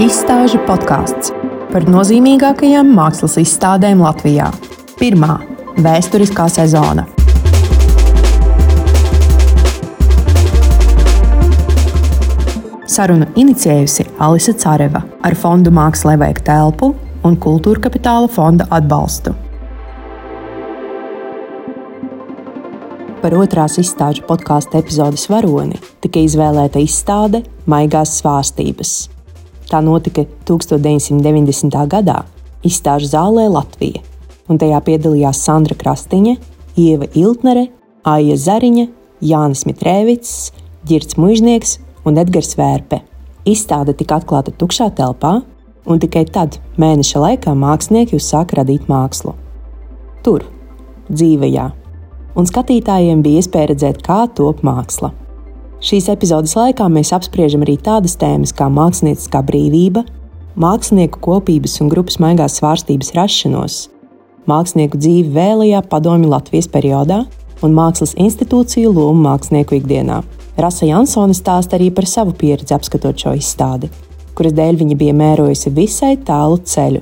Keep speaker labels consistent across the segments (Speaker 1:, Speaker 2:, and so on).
Speaker 1: Izstāžu podkāsts par nozīmīgākajām mākslas izstādēm Latvijā. Pirmā - vēsturiskā sezona. Sarunu inicijējusi Alise Careva ar Fondu Mākslā vajag telpu un Kultūra Kapitāla fonda atbalstu. Par otrās izstāžu podkāstu epizodes varoni tika izvēlēta izstāde Maigās svārstības. Tā notika 1990. gadā izstāžu zālē Latvija, un tajā piedalījās Sandra Krastiņa, Ieva Iltnere, Aija Zariņa, Jānis Mitrēvits, Girts Mužnieks un Edgars Vērpe. Izstāde tika atklāta tukšā telpā, un tikai tad, mēneša laikā, mākslinieki uzsāka radīt mākslu. Tur, dzīvajā, un skatītājiem bija iespēja redzēt, kā top māksla. Šīs epizodes laikā mēs apspriežam arī tādas tēmas kā mākslinieckā brīvība, mākslinieku kopības un grupas maigās svārstības rašanos, mākslinieku dzīvi vēlajā padomju Latvijas periodā un mākslas institūciju lomu mākslinieku ikdienā. Rasa Jansone stāsta arī par savu pieredzi apskatot šo izstādi, kuras dēļ viņa bija mērojusi visai tālu ceļu,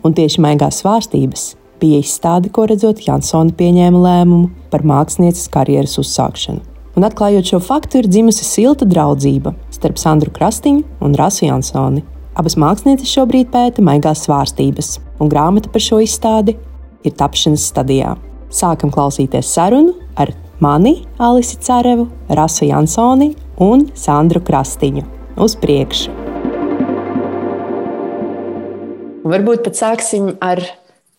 Speaker 1: un tieši maigās svārstības bija izstāde, ko redzot, Jansona pieņēma lēmumu par mākslinieces karjeras uzsākšanu. Un atklājot šo faktu, ir dzimusi silta draudzība starp Sandru Krastiņu un Rasu Jansoni. Abas mākslinieces šobrīd pēta maigās svārstības, un grāmata par šo izstādi ir tapšanas stadijā. Sākam klausīties sarunu ar mani, Alisi Carevu, Rasu Jansoni un Sandru Krastiņu. Uz priekšu! Varbūt pat sāksim ar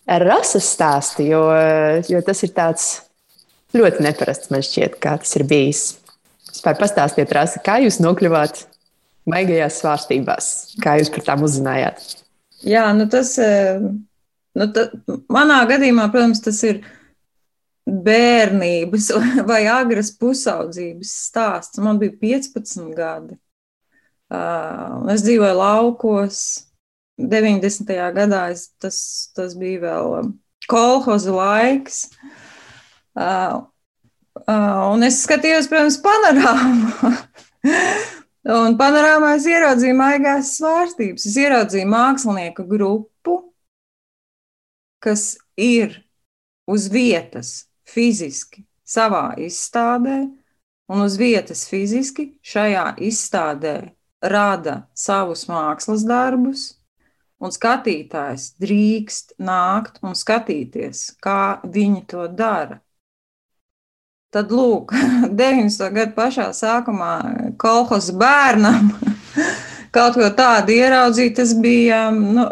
Speaker 1: ar rases stāstu, jo, jo tas ir tāds ļoti neparasts man šķiet, kā tas ir bijis. Vispār pastāstiet, Rasa, kā jūs nokļuvāt maigajās svārstībās, kā jūs par tām uzzinājāt?
Speaker 2: Jā, nu tas, eh, nu ta, manā gadījumā, protams, tas ir bērnības vai agras pusaudzības stāsts. Man bija 15 gadi. Es dzīvoju laukos, 90. gadā es, tas, tas bija vēl kolhoza laiks. Uh, uh, un es skatījos, protams, panorāmu. un panorāmā es ieraudzīju maigās svārstības. Es ieraudzīju mākslinieku grupu, kas ir uz vietas fiziski savā izstādē, un uz vietas fiziski šajā izstādē rada savus mākslas darbus, un skatītājs drīkst nākt un skatīties, kā viņi to dara. Tad, lūk, 90. gada pašā sākumā kolhos bērnam kaut ko tādu ieraudzīt, tas bija, nu,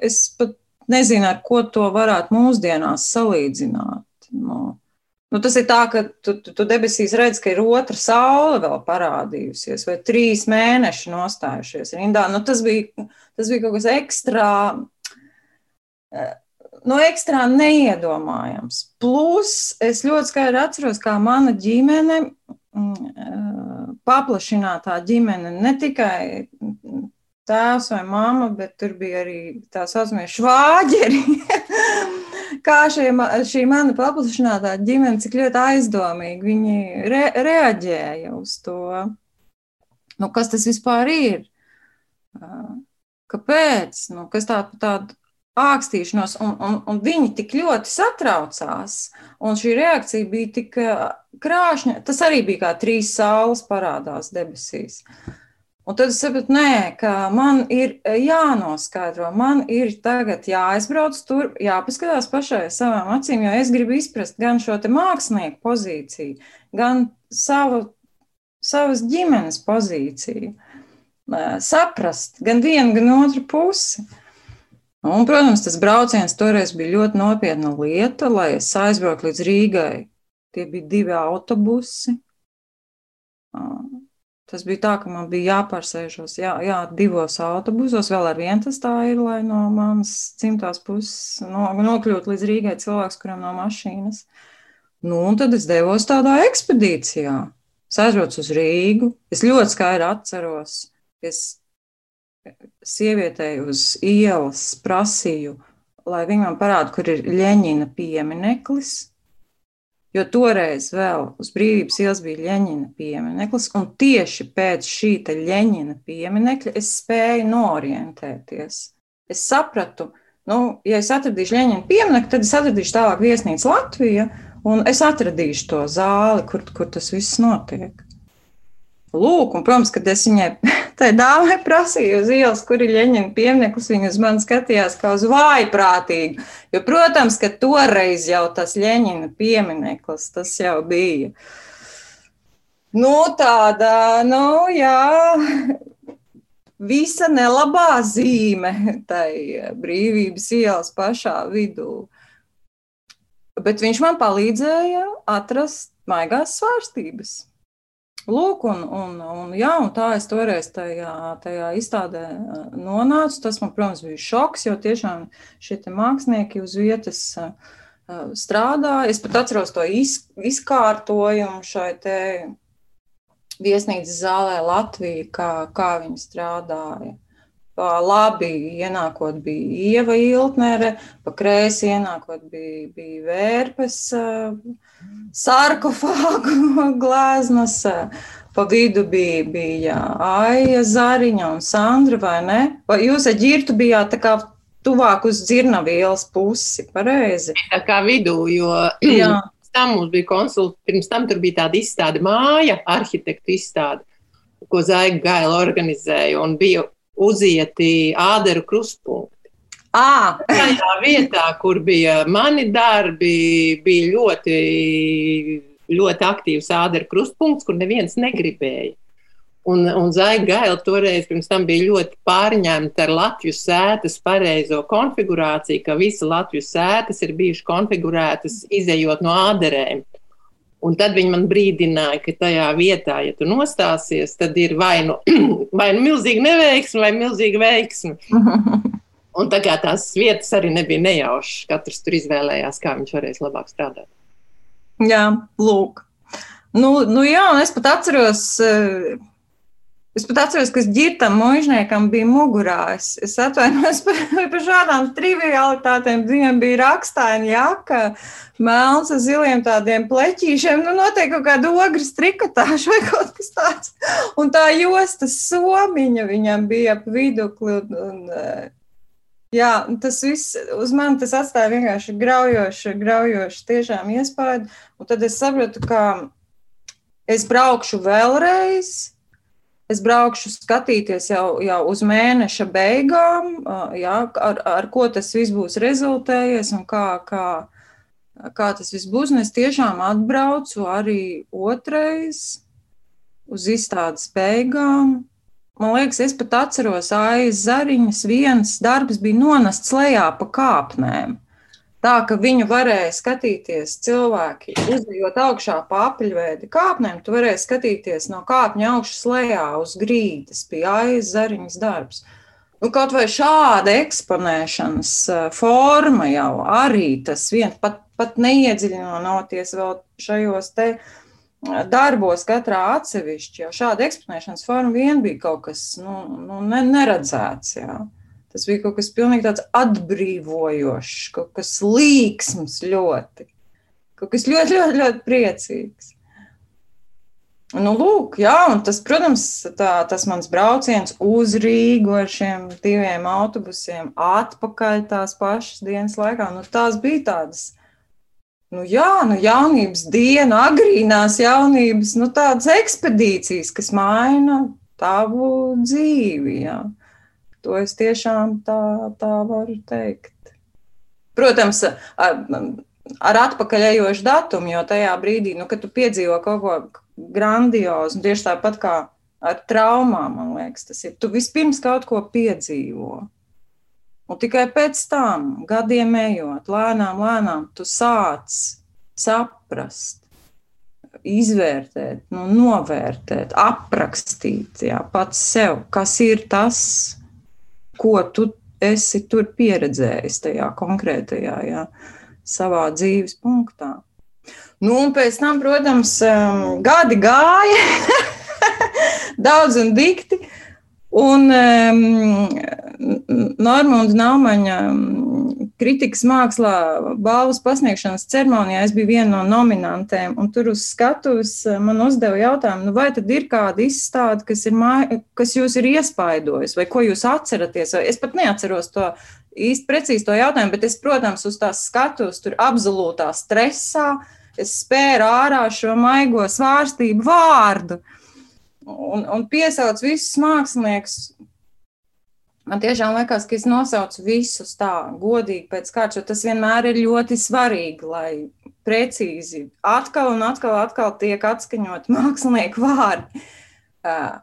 Speaker 2: es pat nezinu, ar ko to varētu mūsdienās salīdzināt. Nu, Nu, tas ir tā, ka tu, tu, tu debesīs redz, ka ir otra saule vēl parādījusies, vai trīs mēneši nostājušies rindā. Nu, tas, bija, tas bija kaut kas ekstrā, nu, ekstrā neiedomājams. Plus es ļoti skaidri atceros, kā mana ģimene, mm, paplašinātā ģimene, ne tikai tēvs vai mamma, bet tur bija arī tā saucamie švāģeri. kā šie, šī mana paplašinātā ģimene, cik ļoti aizdomīgi viņi re, reaģēja uz to. Nu, kas tas vispār ir? Kāpēc? Nu, kas tā, tāda ākstīšanos, un, un, un viņi tik ļoti satraucās, un šī reakcija bija tik krāšņa. Tas arī bija kā trīs saules parādās debesīs. Uh, Un tad es saprotu, nē, ka man ir jānoskaidro, man ir tagad jāaizbrauc tur, jāpaskatās pašai savām acīm, jo es gribu izprast gan šo mākslinieku pozīciju, gan savu, savas ģimenes pozīciju, saprast gan vienu, gan otru pusi. Un, protams, tas brauciens toreiz bija ļoti nopietna lieta, lai es aizbrauktu līdz Rīgai. Tie bija divi autobusi. Tas bija tā, ka man bija jāpārsēžos jā, jā, divos autobusos. Vēl ar vienu tas tā ir, lai no manas cimtās puses no, nokļūtu līdz Rīgai cilvēks, kuram nav mašīnas. Nu, un tad es devos tādā ekspedīcijā. Es aizbraucu uz Rīgu. Es ļoti skaidri atceros, es sievietei uz ielas prasīju, lai viņa man parāda, kur ir Ļeņina piemineklis. Jo toreiz vēl uz brīvības ielas bija Leņķina piemineklis, un tieši pēc šī Leņķina pieminekļa es spēju norientēties. Es sapratu, nu, ja es atradīšu Leņķina pieminekli, tad es atradīšu tālāk viesnīcu Latviju, un es atradīšu to zāli, kur, kur tas viss notiek. Lūk, un, protams, kad es viņai tai dāmai prasīju uz ielas, kur ir Leņķina piemineklis, viņa uz mani skatījās kā uz vājprātīgu. Jo, protams, ka toreiz jau tas Leņķina piemineklis, tas jau bija. Nu, tāda, nu, jā, visa nelabā zīme tai brīvības ielas pašā vidū. Bet viņš man palīdzēja atrast maigās svārstības. Lūk, un, un, un, jā, un tā es toreiz tajā, tajā izstādē nonācu. Tas man, protams, bija šoks, jo tiešām šie mākslinieki uz vietas strādāja. Es pat atceros to iz, izkārtojumu šai te viesnīcas zālē Latvijā, kā, kā viņi strādāja. Pa labi ienākot bija Ieva Iltnere, pa kreisi ienākot bija, bija vērpes sarkofāgu glēznas, pa vidu bija, bija Aija Zariņa un Sandra, vai ne? Vai jūs ar ģirtu bijāt tā kā tuvāk uz dzirnavielas pusi, pareizi?
Speaker 3: Tā kā vidū, jo Jā. tam mums bija konsulta, pirms tam tur bija tāda izstāde māja, arhitektu izstāde, ko Zaiga Gaila organizēja, un bija uzieti āderu krustpunkti.
Speaker 2: À.
Speaker 3: Tajā vietā, kur bija mani darbi, bija ļoti, ļoti aktīvs āderu krustpunkts, kur neviens negribēja. Un, un Zaiga Gaila toreiz bija ļoti pārņemta ar Latvijas sētas pareizo konfigurāciju, ka visi Latvijas sētas ir bijušas konfigurētas izējot no āderēm. Un tad viņi man brīdināja, ka tajā vietā, ja tu nostāsies, tad ir vai nu, vai nu milzīga neveiksme, vai milzīga veiksme. Un tā kā tās vietas arī nebija nejaušas, katrs tur izvēlējās, kā viņš varēs labāk strādāt.
Speaker 2: Jā, lūk. Nu, nu jā, un es pat atceros, uh Es pat atceros, ka ģirtam mūžniekam bija mugurā. Es, es atvainojos par, par šādām trivialitātēm. Viņam bija rakstaini jaka, melns ar ziliem tādiem pleķīšiem. Nu, noteikti kaut kāda ogres trikotāža vai kaut kas tāds. Un tā jostas somiņa viņam bija ap vidukli. Un, un, jā, tas viss uz mani tas atstāja vienkārši graujoši, graujoši tiešām iespēju. Un tad es sapratu, ka es braukšu vēlreiz Es braukšu skatīties jau, jau uz mēneša beigām, jā, ar, ar ko tas viss būs rezultējies un kā, kā, kā tas viss būs. Un es tiešām atbraucu arī otrais uz izstādes beigām. Man liekas, es pat atceros, aiz zariņas viens darbs bija nonests lejā pa kāpnēm. Tā ka viņu varēja skatīties cilvēki, uzejot augšā pa apaļveida kāpnēm, tu varēji skatīties no kāpņa augšas lejā uz grīdas, bija aiz zariņas darbs. Nu, kaut vai šāda eksponēšanas forma jau arī tas viens, pat, pat neiedziļinoties vēl šajos te darbos katrā atsevišķi, jau šāda eksponēšanas forma vien bija kaut kas nu, nu, neredzēts. Jā. Tas bija kaut kas pilnīgi tāds atbrīvojošs, kaut kas līksms ļoti. Kaut kas ļoti, ļoti, ļoti priecīgs. Nu, lūk, jā, un tas, protams, tā, tas mans brauciens uz Rīgu ar šiem diviem autobusiem atpakaļ tās pašas dienas laikā, nu, tās bija tādas, nu, jā, nu, jaunības diena, agrīnās jaunības, nu, tādas ekspedīcijas, kas maina tavu dzīvi, jā. To es tiešām tā, tā varu teikt. Protams, ar, ar atpakaļējošu datumu, jo tajā brīdī, nu, kad tu piedzīvo kaut ko grandiozu, tieši tāpat kā ar traumām, man liekas, tas ir. Tu vispirms kaut ko piedzīvo. Un tikai pēc tam, gadiem ejot, lēnām, lēnām, tu sāc saprast, izvērtēt, nu, novērtēt, aprakstīt jā, pats sev, kas ir tas, ko tu esi tur pieredzējis tajā konkrētajā jā, savā dzīves punktā. Nu, un pēc tam, protams, gadi gāja, daudz un dikti. Un Normunda Naumaņa um, kritikas mākslā balvas pasniegšanas ceremonijā es biju viena no nominantēm, un tur uz skatuves man uzdeva jautājumu, nu vai tad ir kāda izstāde, kas, ir māj, kas jūs ir iespaidojusi, vai ko jūs atceraties, vai es pat neatceros to īsti precīzi to jautājumu, bet es, protams, uz tās skatuves tur absolūtā stresā, es spēru ārā šo maigo svārstību vārdu un, un piesauc visus māksliniekus, Man tiešām liekas, ka es nosaucu visus tā godīgi pēc kārtas, jo tas vienmēr ir ļoti svarīgi, lai precīzi atkal un atkal, atkal tiek atskaņot mākslinieku vārdi. Uh,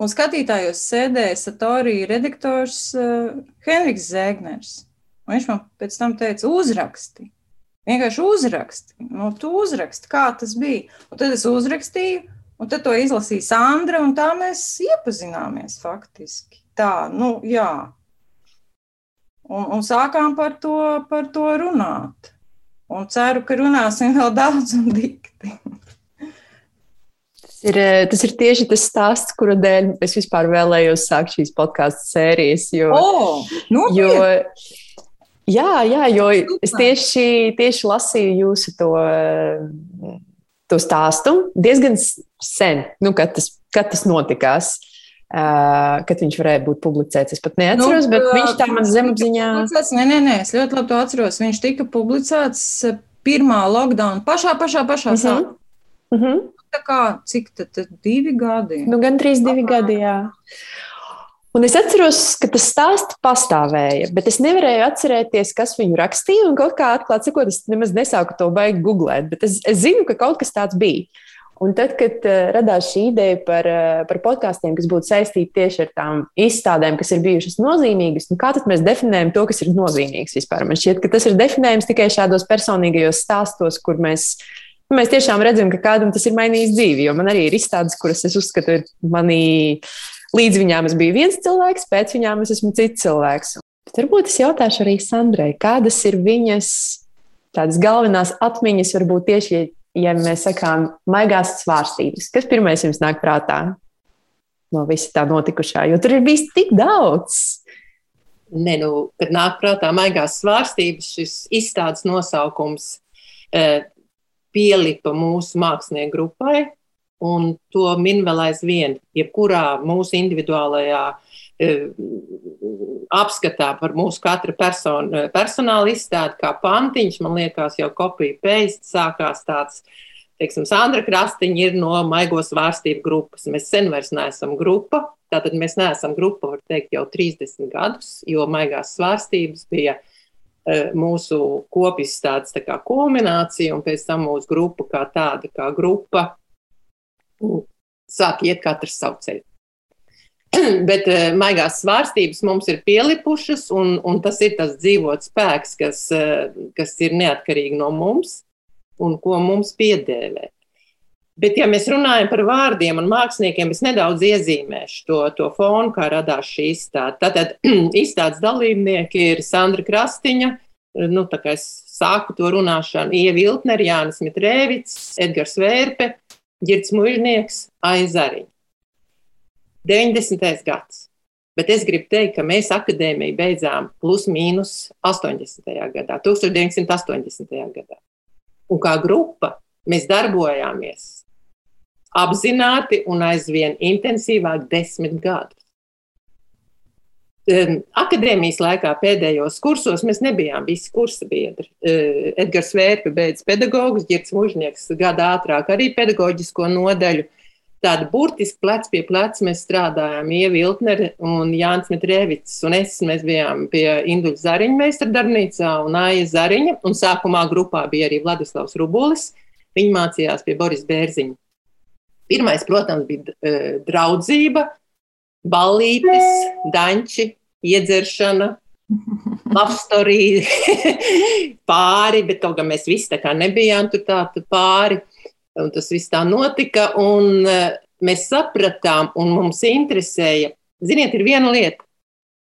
Speaker 2: un skatītājos sēdēja Satorija redaktors uh, Henriks Zēgners. Un viņš man pēc tam teica, uzraksti. Vienkārši uzraksti. Nu, tu uzraksti, kā tas bija. Un tad es uzrakstīju, un tad to izlasīja Sandra, un tā mēs iepazināmies faktiski tā, nu, jā. Un, un sākām par to, par to runāt. Un ceru, ka runāsim vēl daudz un dikti.
Speaker 4: Tas ir, eh, tas ir tieši tas stāsts, kura dēļ es vispār vēlējos sākt šīs podkāstu sērijas. Jo,
Speaker 2: oh,
Speaker 4: jo, jā, jā, jo es tieši, tieši lasīju jūsu to, to stāstu diezgan sen, nu, kad, tas, kad tas notikās. Uh, kad viņš varēja būt publicēts. Es pat neatceros, nu, bet viņš tā man zemapziņā.
Speaker 2: Nē, nē, nē, es ļoti labi to atceros. Viņš tika publicēts pirmā lockdown, pašā, pašā, pašā uh -huh. sākumā. Uh -huh. Tā kā cik tad, tad divi gadi?
Speaker 4: Nu, gan trīs divi gadi, jā. Un es atceros, ka tas stāsts pastāvēja, bet es nevarēju atcerēties, kas viņu rakstīja. Un kaut kā atklāti sakot, es nemaz nesāku to baigi googlēt, bet es, es zinu, ka kaut kas tāds bija. Un tad, kad uh, radās šī ideja par, uh, par podkāstiem, kas būtu saistīti tieši ar tām izstādēm, kas ir bijušas nozīmīgas, nu, kā tad mēs definējam to, kas ir nozīmīgs vispār? Man šķiet, ka tas ir definējams tikai šādos personīgajos stāstos, kur mēs, nu, mēs tiešām redzam, ka kādam tas ir mainījis dzīvi. Jo man arī ir izstādes, kuras es uzskatu, ir manī līdz viņām es biju viens cilvēks, pēc viņām es esmu cits cilvēks. Bet varbūt es jautāšu arī Sandrai, kādas ir viņas tādas galvenās atmiņas, varbūt tieši ja mēs sakām, maigās svārstības, kas pirmais jums nāk prātā no visa tā notikušā? Jo tur ir bijis tik daudz.
Speaker 3: Ne, nu, kad nāk prātā maigās svārstības, šis izstādes nosaukums e, pielipa mūsu mākslinieku grupai, un to min vēl aizvien, jebkurā mūsu individuālajā e, apskatā par mūsu katra persona, personāla izstādi, kā pantiņš, man liekas, jau kopija paste sākās tāds. Teiksim, Sandra Krastiņa ir no maigos vārstību grupas. Mēs sen vairs neesam grupa. Tātad mēs neesam grupa, var teikt, jau 30 gadus, jo maigās svārstības bija uh, mūsu kopizstādes tā kā kulminācija, un pēc tam mūsu grupa kā tāda, kā grupa, sāk iet katrs savu ceļu. Bet uh, maigās svārstības mums ir pielipušas, un, un tas ir tas dzīvot spēks, kas, uh, kas ir neatkarīgi no mums un ko mums piedēvē. Bet, ja mēs runājam par vārdiem un māksliniekiem, es nedaudz iezīmēšu to, to fonu, kā radās šī izstāde. Tātad izstādes dalībnieki ir Sandra Krastiņa, nu, tā kā es sāku to runāšanu, Ieva Viltner, Jānis Mitrēvits, Edgars Vērpe, Girts Muļnieks, Aizariņa. 90. gads. Bet es gribu teikt, ka mēs akadēmiju beidzām plus mīnus 80. gadā, 1980. gadā. Un kā grupa mēs darbojāmies apzināti un aizvien intensīvāk desmit gadus. Akadēmijas laikā pēdējos kursos mēs nebijām visi kursa biedri. Edgars Vērpe beidz pedagogus, Girts Mužnieks gada ātrāk arī pedagoģisko nodaļu tāda burtiski plec pie pleca mēs strādājām. Ieva Viltnere un Jānis Mitrēvits un es, mēs bijām pie Induļa Zariņa meistara darbnīcā un Aija Zariņa, un sākumā grupā bija arī Vladislavs Rubulis. Viņi mācījās pie Boris Bērziņa. Pirmais, protams, bija uh, draudzība, ballītes, danči, iedzeršana, love story, pāri, bet kaut kā mēs visi tā kā nebijām tur tādi pāri. Un tas viss tā notika, un eh, mēs sapratām, un mums interesēja. Ziniet, ir viena lieta.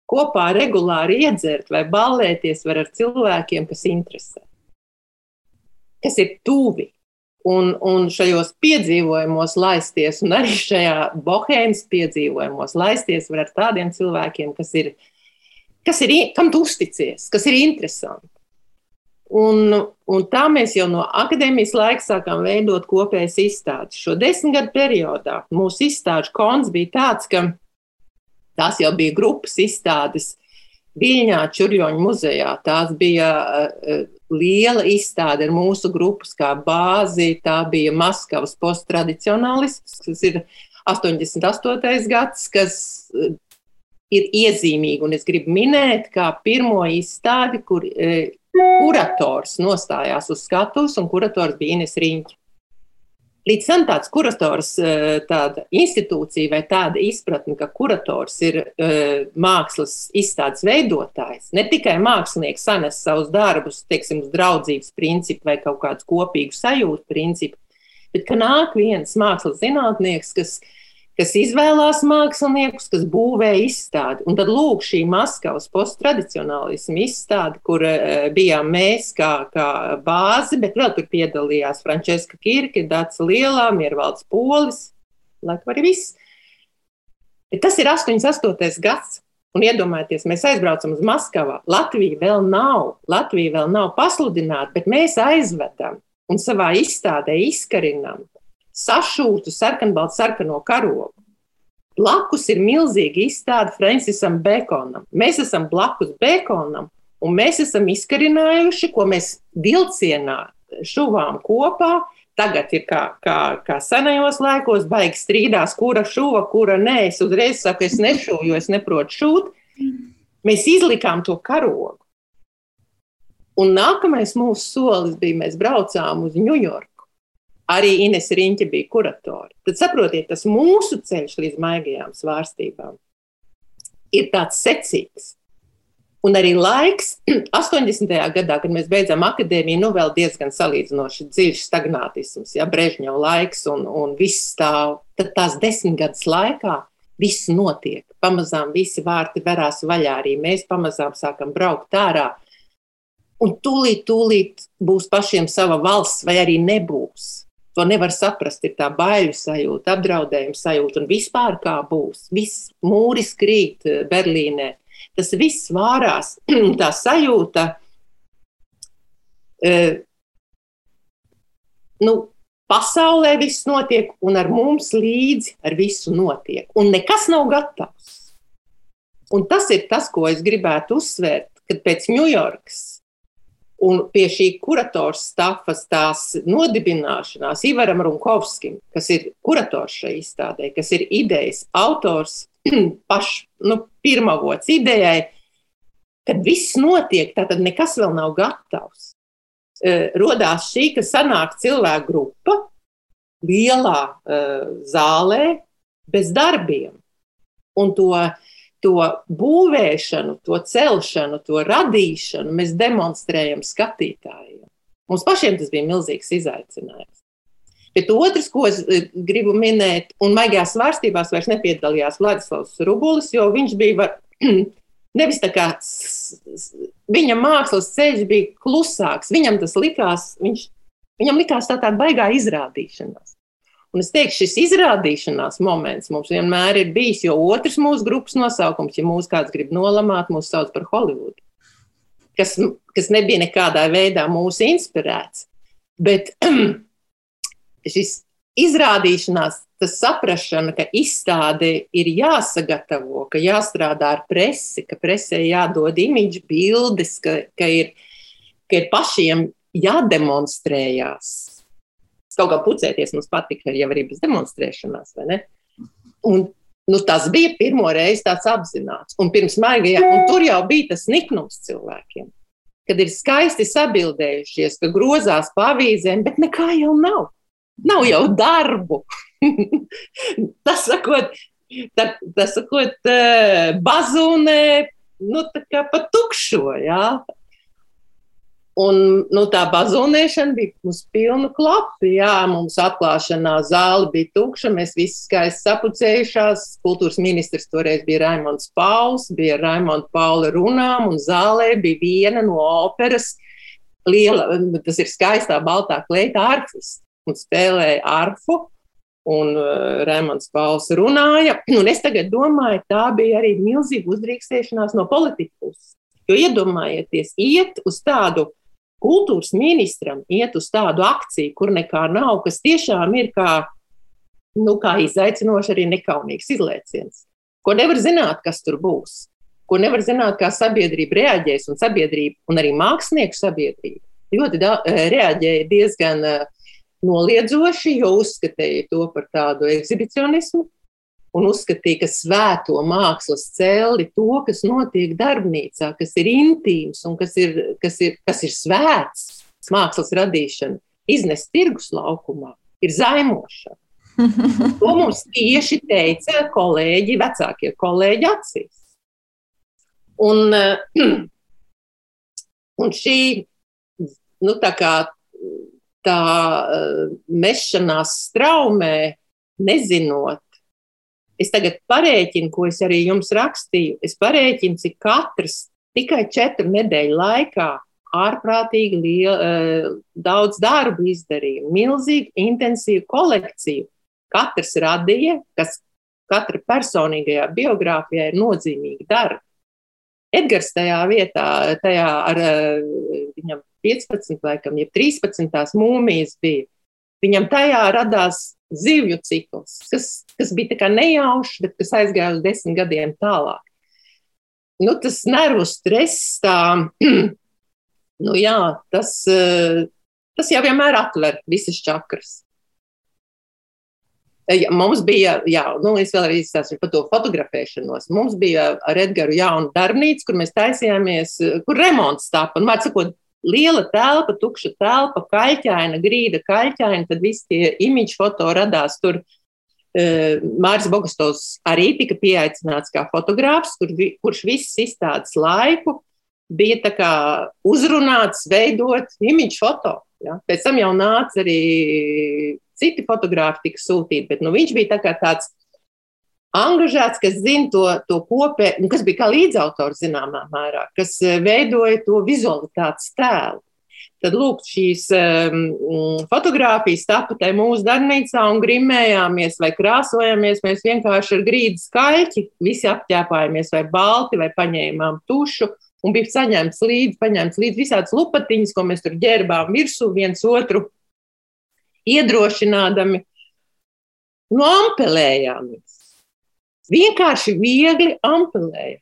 Speaker 3: Kopā regulāri iedzert vai ballēties var ar cilvēkiem, kas interesē, kas ir tuvi. Un, un šajos piedzīvojumos laisties, un arī šajā bohēmas piedzīvojumos laisties var ar tādiem cilvēkiem, kas ir kas ir, kam tu uzticies, kas ir interesanti. Un, un tā mēs jau no akadēmijas laika sākām veidot kopējas izstādes. Šo desmit gadu periodā mūsu izstāžu kons bija tāds, ka tās jau bija grupas izstādes Viļņā, Čurļoņa muzejā. Tās bija uh, liela izstāde ar mūsu grupas kā bāzi. Tā bija Maskavas posttradicionālisms, kas ir 88. gads, kas uh, ir iezīmīgi. Un es gribu minēt, kā pirmo izstādi, kur uh, kurators nostājās uz skatuves, un kurators bija Ines Riņķa. Līdz tam tāds kurators, eh, tāda institūcija vai tāda izpratne, ka kurators ir uh, mākslas izstādes veidotājs, ne tikai mākslinieks sanes savus darbus, teiksim, uz draudzības principu vai kaut kādu kopīgu sajūtu principu, bet ka nāk viens mākslas zinātnieks, kas uh, kas izvēlās māksliniekus, kas būvē izstādi. Un tad lūk, šī Maskavas posttradicionālisma izstāde, kur uh, bijām mēs kā, kā bāzi, bet vēl tur piedalījās Frančiska Kirke, Dāca Lielā, Miervalds Polis, laikam arī viss. Bet tas ir 88. gads. Un iedomājieties, mēs aizbraucam uz Maskavu. Latvija vēl nav, Latvija vēl nav pasludināta, bet mēs aizvedam un savā izstādē izkarinām sašūtu sarkanbaltu sarkano karogu. Blakus ir milzīga izstāde Francisam Bekonam. Mēs esam blakus Bekonam, un mēs esam izkarinājuši, ko mēs vilcienā šuvām kopā. Tagad ir kā, kā, kā senajos laikos, baigi strīdās, kura šuva, kura nē. Es uzreiz saku, es nešuvu, jo es neprotu šūt. Mēs izlikām to karogu. Un nākamais mūsu solis bija, mēs braucām uz Ņujorku arī Ines Riņķa bija kuratore. Tad saprotiet, tas mūsu ceļš līdz maigajām svārstībām ir tāds secīgs. Un arī laiks 80. gadā, kad mēs beidzām akadēmiju, nu vēl diezgan salīdzinoši dziļš stagnātisms, ja Brežņeva laiks un, un viss stāv. Tad tās desmit gadus laikā viss notiek. Pamazām visi vārti verās vaļā, arī mēs pamazām sākam braukt ārā. Un tūlīt, tūlīt būs pašiem sava valsts, vai arī nebūs. To nevar saprast. Ir tā baiļu sajūta, apdraudējuma sajūta un vispār kā būs. Viss mūris krīt eh, Berlīnē. Tas viss vārās. tā sajūta, e, nu, pasaulē viss notiek, un ar mums līdzi ar visu notiek. Un nekas nav gatavs. Un tas ir tas, ko es gribētu uzsvērt, kad pēc Ņujorkas Un pie šī kuratora stafas tās nodibināšanās Ivaram Runkovskim, kas ir kurators šai izstādē, kas ir idejas autors, pašs nu, pirmavots idejai, kad viss notiek, tad nekas vēl nav gatavs. E, rodās šī, ka sanāk cilvēku grupa lielā uh, zālē bez darbiem. Un to uh, to būvēšanu, to celšanu, to radīšanu mēs demonstrējam skatītājiem. Mums pašiem tas bija milzīgs izaicinājums. Bet otrs, ko es eh, gribu minēt, un maigajās svārstībās vairs nepiedalījās Vladislavs Rubulis, jo viņš bija var, nevis tā kā viņa mākslas ceļš bija klusāks. Viņam tas likās, viņš, viņam likās tā tāda baigā izrādīšanās. Un es teikšu, šis izrādīšanās moments mums vienmēr ir bijis, jo otrs mūsu grupas nosaukums, ja mūs kāds grib nolamāt, mūs sauc par Holivudu, kas, kas nebija nekādā veidā mūsu inspirēts. Bet šis izrādīšanās, tas saprašana, ka izstāde ir jāsagatavo, ka jāstrādā ar presi, ka presē jādod imidžu bildes, ka, ka, ir, ka ir pašiem jādemonstrējās Kaut kā pucēties mums patika jau arī bez demonstrēšanās, vai ne? Un, nu, tas bija pirmo reizi tāds apzināts. Un pirms maigajā, un tur jau bija tas niknums cilvēkiem, kad ir skaisti sabildējušies, ka grozās pa avīzēm, bet nekā jau nav. Nav jau darbu. tas sakot, tā, tas sakot, eh, bazūnē, nu, tā kā pa tukšo, jā. Un nu, tā bazonēšana bija mums pilna klapa. Jā, mums atklāšanā zāle bija tukša, mēs visi skaisti sapucējušās. Kultūras ministrs toreiz bija Raimons Pauls, bija Raimonda Paula runām, un zālē bija viena no operas. Liela, tas ir skaistā baltā kleita arfis, un spēlēja arfu. un uh, Rēmans Pauls runāja. Un es tagad domāju, tā bija arī milzīga uzdrīkstēšanās no politikas. Jo iedomājieties, iet uz tādu kultūras ministram, iet uz tādu akciju, kur nekā nav, kas tiešām ir kā, nu, kā izaicinoši arī nekaunīgs izlaiciens, ko nevar zināt, kas tur būs, ko nevar zināt, kā sabiedrība reaģēs, un sabiedrība, un arī mākslinieku sabiedrība ļoti da, eh, reaģēja diezgan uh, noliedzoši, jo uzskatīja to par tādu ekshibicionismu un uzskatīja, ka svēto mākslas cēli to, kas notiek darbnīcā, kas ir intīms un kas ir, kas ir, kas ir svēts mākslas radīšana, iznest tirgus laukumā, ir zaimošana. To mums tieši teica kolēģi, vecākie kolēģi acīs. Un, un šī, nu, tā kā tā uh, mešanās straumē, nezinot. Es tagad parēķinu, ko es arī jums rakstīju. Es parēķinu, cik katrs tikai četru nedēļu laikā ārprātīgi liel, uh, daudz darbu izdarīja, milzīgu, intensīvu kolekciju. Katrs radīja, kas katra personīgajā biogrāfijā ir nozīmīgi darbi. Edgars tajā vietā, tajā ar viņam 15, laikam, ja 13 mūmijas bija. Viņam tajā radās zivju cikls, kas, kas bija nejaušs, bet kas aizgāja uz desmit gadiem tālāk. Nu, tas nervu stress, tā, nu, jā, tas, tas jau vienmēr atver visas čakras. Ja, mums bija, jā, nu, es vēl arī izstāstīju par to fotografēšanos. Mums bija ar Edgars jauna darbnīca, kur mēs taisījāmies, kur remonts tāpa. Un, sakot, liela telpa, tukša telpa, kaļķaina, grīda kaļķaina, tad visi tie imīļu foto radās tur. E, Mārcis Bogastovs arī tika pieaicināts kā fotogrāfs, kur, kurš visas izstādes laiku bija uzrunāts, veidot imīļu foto. Ja? Pēc tam jau nāca arī citi fotografi, tika sūtīti, bet nu, viņš bija tā tāds angažēts, kas zina to, to kopēju, nu, kas bija kā līdzautors zināmā mērā, kas eh, veidoja to vizualitātes tēlu. Tad, lūk, šīs um, fotogrāfijas tapu te mūsu darbnīcā un grimējāmies vai krāsojāmies. Mēs vienkārši ar grīdas skaļķi visi apķēpājāmies vai balti vai paņēmām tušu. Un bija saņemts līdzi, paņemts līdzi visādas lupatiņas, ko mēs tur ģērbām virsū viens otru, iedrošinādami. Nu, ampelējāmies. Vienkārši viegli ampelējāmies.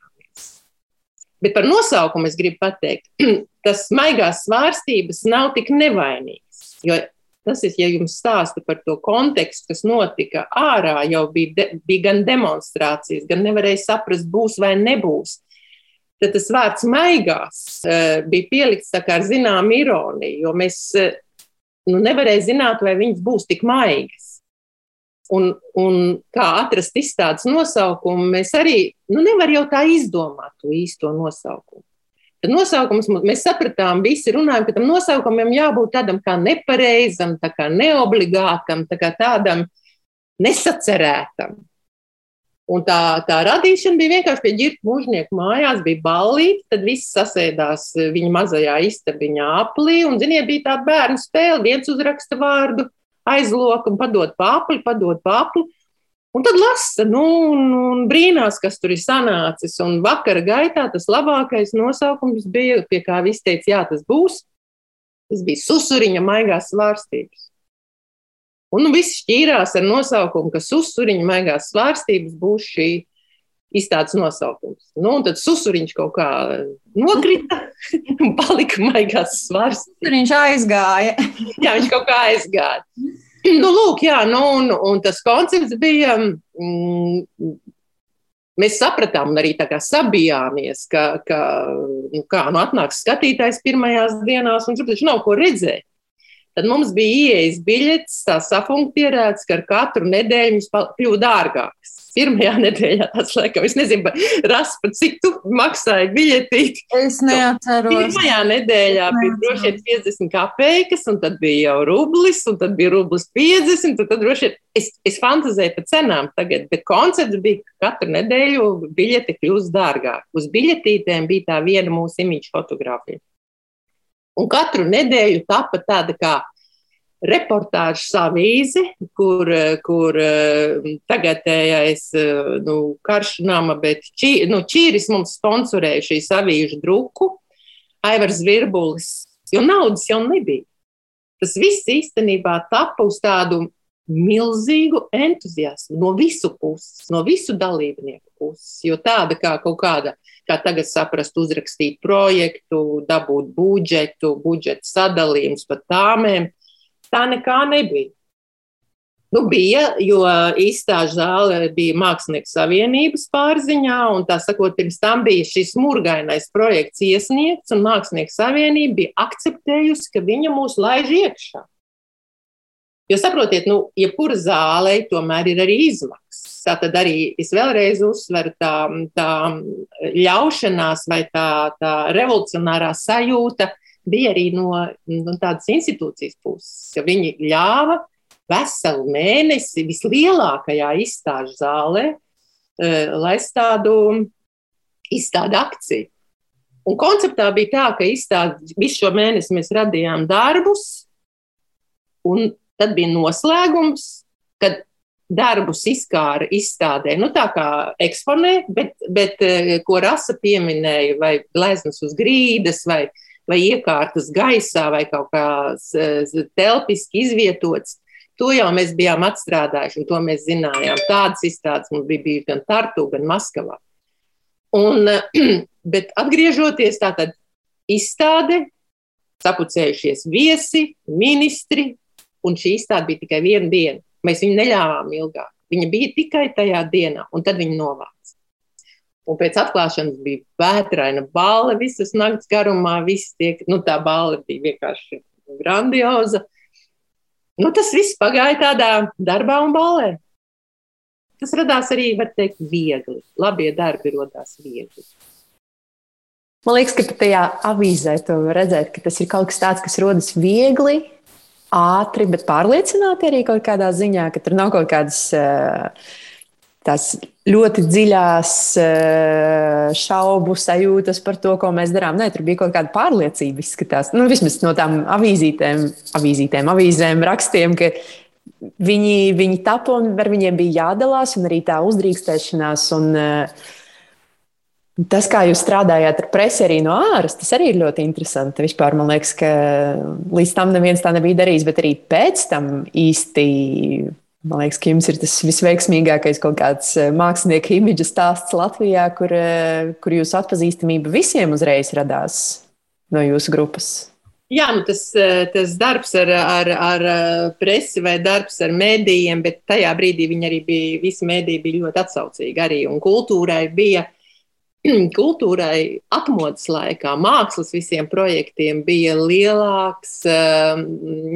Speaker 3: Bet par nosaukumu es gribu pateikt, tas maigās svārstības nav tik nevainīgs. Jo tas ir, ja jums stāsta par to kontekstu, kas notika ārā, jau bija, de, bija gan demonstrācijas, gan nevarēja saprast, būs vai nebūs. Tad tas vārds maigās uh, bija pielikts ar zināmu ironiju, jo mēs uh, nu, nevarēja zināt, vai viņas būs tik maigas. Un, un kā atrast izstādes nosaukumu, mēs arī nu, nevaram jau tā izdomāt to īsto nosaukumu. Tad nosaukums mēs sapratām, visi runājam, ka tam nosaukumam jābūt tādam kā nepareizam, tā kā neobligātam, tā kā tādam nesacerētam. Un tā, tā radīšana bija vienkārši pie ģirta mūžnieku mājās, bija ballīte, tad viss sasēdās viņa mazajā istabiņā aplī, un, ziniet, bija tāda bērnu spēle, viens uzraksta vārdu, aizloka un padod papli, padod papli. Un tad lasa, nu, un, un brīnās, kas tur ir sanācis. Un vakara gaitā tas labākais nosaukums bija, pie kā viss teica, jā, tas būs. Tas bija susuriņa maigās svārstības. Un nu, viss šķīrās ar nosaukumu, ka susuriņa maigās svārstības būs šī izstādes nosaukums. Nu, tad susuriņš kaut kā nokrita un palika maigās svars.
Speaker 2: Viņš aizgāja.
Speaker 3: jā, viņš kaut kā aizgāja. Nu, lūk, jā, nu, un, un tas koncepts bija. Mm, Mēs sapratām, un arī tā kā sabijāmies, ka, ka nu, kā, nu, atnāks skatītājs pirmajās dienās, un tur taču nav ko redzēt. Tad mums bija ieejas biļets, tā safunktierēts, ka ar katru nedēļu mums kļūst dārgāks pirmajā nedēļā. Tas, laikam, es nezinu, Raspa, cik tu maksāji biļetīti.
Speaker 2: Es neatceros.
Speaker 3: Pirmajā nedēļā bija droši vien 50 kapeikas, un tad bija jau rublis, un tad bija rublis 50, un tad droši vien es, es fantazēju par cenām tagad, bet koncepts bija, ka katru nedēļu biļete kļūst dārgāk. Uz biļetītēm bija tā viena mūsu imīča fotografija. Un katru nedēļu tapa tāda kā reportāžas avīzi, kur, kur tagadējais nu, karš nama, bet čī, nu, Čīris mums sponsorēja šīs avīžu druku, Aivars Virbulis, jo naudas jau nebija. Tas viss īstenībā tapa uz tādu milzīgu entuziasmu no visu puses, no visu dalībnieku puses. Jo tāda kā kaut kāda, kā tagad saprast, uzrakstīt projektu, dabūt budžetu, budžeta sadalījums pa tāmēm, tā nekā nebija. Nu, bija, jo izstāžu zāle bija Mākslinieku savienības pārziņā, un tā sakot, pirms tam bija šis murgainais projekts iesniegts, un Mākslinieku savienība bija akceptējusi, ka viņa mūs laiž iekšā. Jo saprotiet, nu, jebkura zāle tomēr ir arī izmaksas. Tā tad arī es vēlreiz uzsveru tā, tā ļaušanās vai tā, tā revolucionārā sajūta bija arī no, no tādas institūcijas puses, ka viņi ļāva veselu mēnesi vislielākajā izstāžu zālē eh, laist tādu izstādu akciju. Un konceptā bija tā, ka izstādi, visu šo mēnesi mēs radījām darbus, un Tad bija noslēgums, kad darbus izkāra izstādē, nu tā kā eksponē, bet, bet eh, ko rasa pieminēja, vai gleznas uz grīdas, vai, vai iekārtas gaisā, vai kaut kā telpiski izvietots. To jau mēs bijām atstrādājuši, un to mēs zinājām. Tādas izstādes mums bija bijušas gan Tartu, gan Maskavā. Un, bet atgriežoties tātad izstāde, sapucējušies viesi, ministri, un šī izstāde bija tikai viena diena. Mēs viņu neļāvām ilgāk. Viņa bija tikai tajā dienā, un tad viņa novāca. Un pēc atklāšanas bija vētraina balva visas naktas garumā. Tiek, nu, tā balva bija vienkārši grandioza. Nu, tas viss pagāja tādā darbā un balē. Tas radās arī, var teikt, viegli. Labie darbi radās viegli.
Speaker 4: Man liekas, ka tajā avīzē to redzēt, ka tas ir kaut kas tāds, kas rodas viegli, ātri, bet pārliecināti arī kaut kādā ziņā, ka tur nav kaut kādas eh, tās ļoti dziļās eh, šaubu sajūtas par to, ko mēs darām. Nē, tur bija kaut kāda pārliecība, izskatās. Nu, vismaz no tām avīzītēm, avīzītēm, avīzēm, rakstiem, ka viņi, viņi tapa un ar viņiem bija jādalās, un arī tā uzdrīkstēšanās. Un, uh, Tas, kā jūs strādājāt ar presi arī no ārpuses, tas arī ir ļoti interesanti. Vispār man liekas, ka līdz tam neviens tā nebija darījis, bet arī pēc tam īsti. Man liekas, ka jums ir tas visveiksmīgākais kaut kāds eh, mākslinieka imidža stāsts Latvijā, kur, eh, kur jūsu atpazīstamība visiem uzreiz radās no jūsu grupas.
Speaker 3: Jā, nu tas, eh, tas darbs ar, ar, ar presi vai darbs ar mēdījiem, bet tajā brīdī viņi arī bija, visi mēdīji bija ļoti atsaucīgi arī, un kultūrai bija uh, kultūrai atmodas laikā, mākslas visiem projektiem bija lielāks, ehm,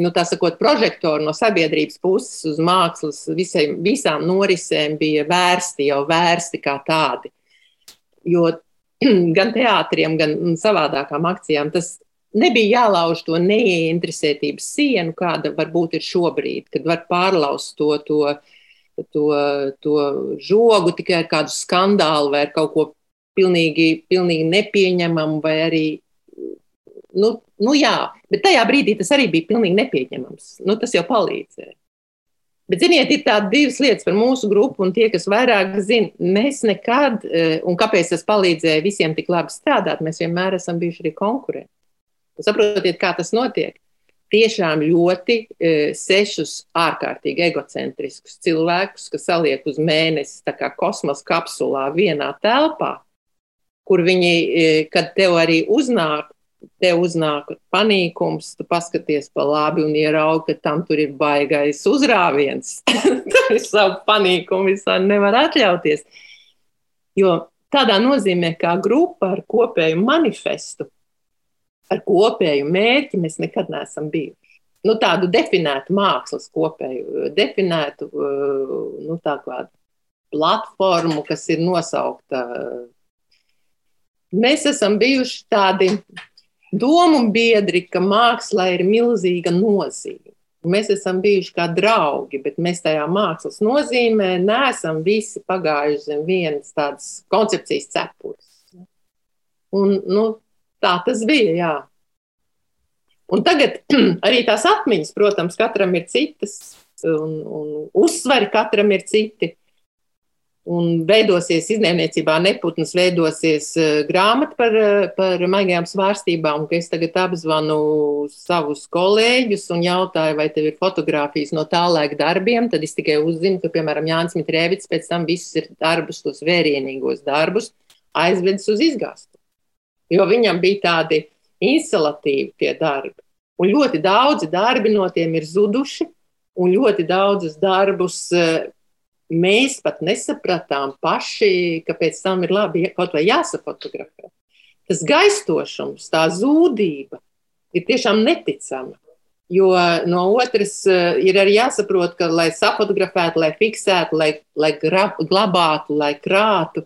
Speaker 3: nu, tā sakot, prožektori no sabiedrības puses uz mākslas, visai, visām norisēm bija vērsti, jau vērsti kā tādi. Jo gan teātriem, gan savādākām akcijām tas nebija jālauž to neieinteresētības sienu, kāda varbūt ir šobrīd, kad var pārlaust to, to, to, to žogu tikai ar kādu skandālu vai kaut ko pilnīgi, pilnīgi nepieņemamu, vai arī, nu, nu jā, bet tajā brīdī tas arī bija pilnīgi nepieņemams. Nu, tas jau palīdzēja. Bet, ziniet, ir tādas divas lietas par mūsu grupu, un tie, kas vairāk zina, mēs nekad, eh, un kāpēc tas palīdzēja visiem tik labi strādāt, mēs vienmēr esam bijuši arī konkurenti. Saprotiet, kā tas notiek. Tiešām ļoti e, sešus ārkārtīgi egocentriskus cilvēkus, kas saliek uz mēnesi, kosmosa kapsulā, vienā telpā, kur viņi, e, kad tev arī uznāk, tev uznāk panīkums, tu paskaties pa labi un ieraugi, ka tam tur ir baigais uzrāviens. tur savu panīkumu visā nevar atļauties. Jo tādā nozīmē, kā grupa ar kopēju manifestu, ar kopēju mērķi mēs nekad neesam bijuši. Nu, tādu definētu mākslas kopēju, definētu e, nu, platformu, kas ir nosaukta Mēs esam bijuši tādi domu biedri, ka mākslā ir milzīga nozīme. Mēs esam bijuši kā draugi, bet mēs tajā mākslas nozīmē neesam visi pagājuši zem vienas tādas koncepcijas cepures. Un, nu, tā tas bija, jā. Un tagad arī tās atmiņas, protams, katram ir citas, un, un uzsvari katram ir citi un veidosies izdevniecībā neputnas, veidosies uh, grāmata par, uh, par maigajām svārstībām, es tagad apzvanu savus kolēģus un jautāju, vai tev ir fotografijas no tā laika darbiem, tad es tikai uzzinu, ka, piemēram, Jānis Mitrēvits pēc tam visus ir darbus, tos vērienīgos darbus, aizvedis uz izgāstu. Jo viņam bija tādi instalatīvi tie darbi. Un ļoti daudzi darbi no tiem ir zuduši, un ļoti daudzus darbus uh, mēs pat nesapratām paši, ka pēc tam ir labi kaut vai jāsafotografē. Tas gaistošums, tā zūdība ir tiešām neticama. Jo no otras eh, ir arī jāsaprot, ka, lai safotografētu, lai fiksētu, lai, lai glabātu, lai krātu,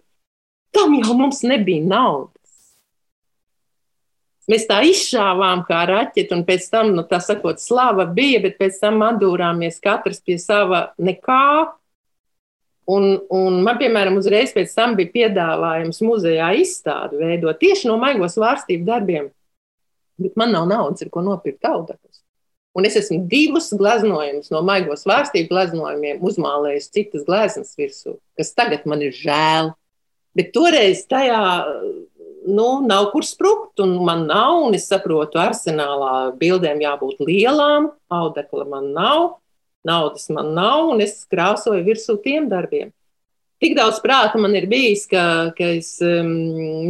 Speaker 3: tam jau mums nebija naudas. Mēs tā izšāvām kā raķeti, un pēc tam, nu, tā sakot, slava bija, bet pēc tam atdūrāmies katrs pie sava nekā, Un, un man, piemēram, uzreiz pēc tam bija piedāvājums muzejā izstādi veidot tieši no maigo svārstību darbiem. Bet man nav naudas, ko nopirkt audakus. Un es esmu divus gleznojumus no maigo svārstību gleznojumiem uzmālējis citas gleznas virsū, kas tagad man ir žēl. Bet toreiz tajā nu, nav kur sprukt, un man nav, un es saprotu, arsenālā bildēm jābūt lielām, audekla man nav naudas man nav, un es krāsoju virsū tiem darbiem. Tik daudz prāta man ir bijis, ka, ka es um,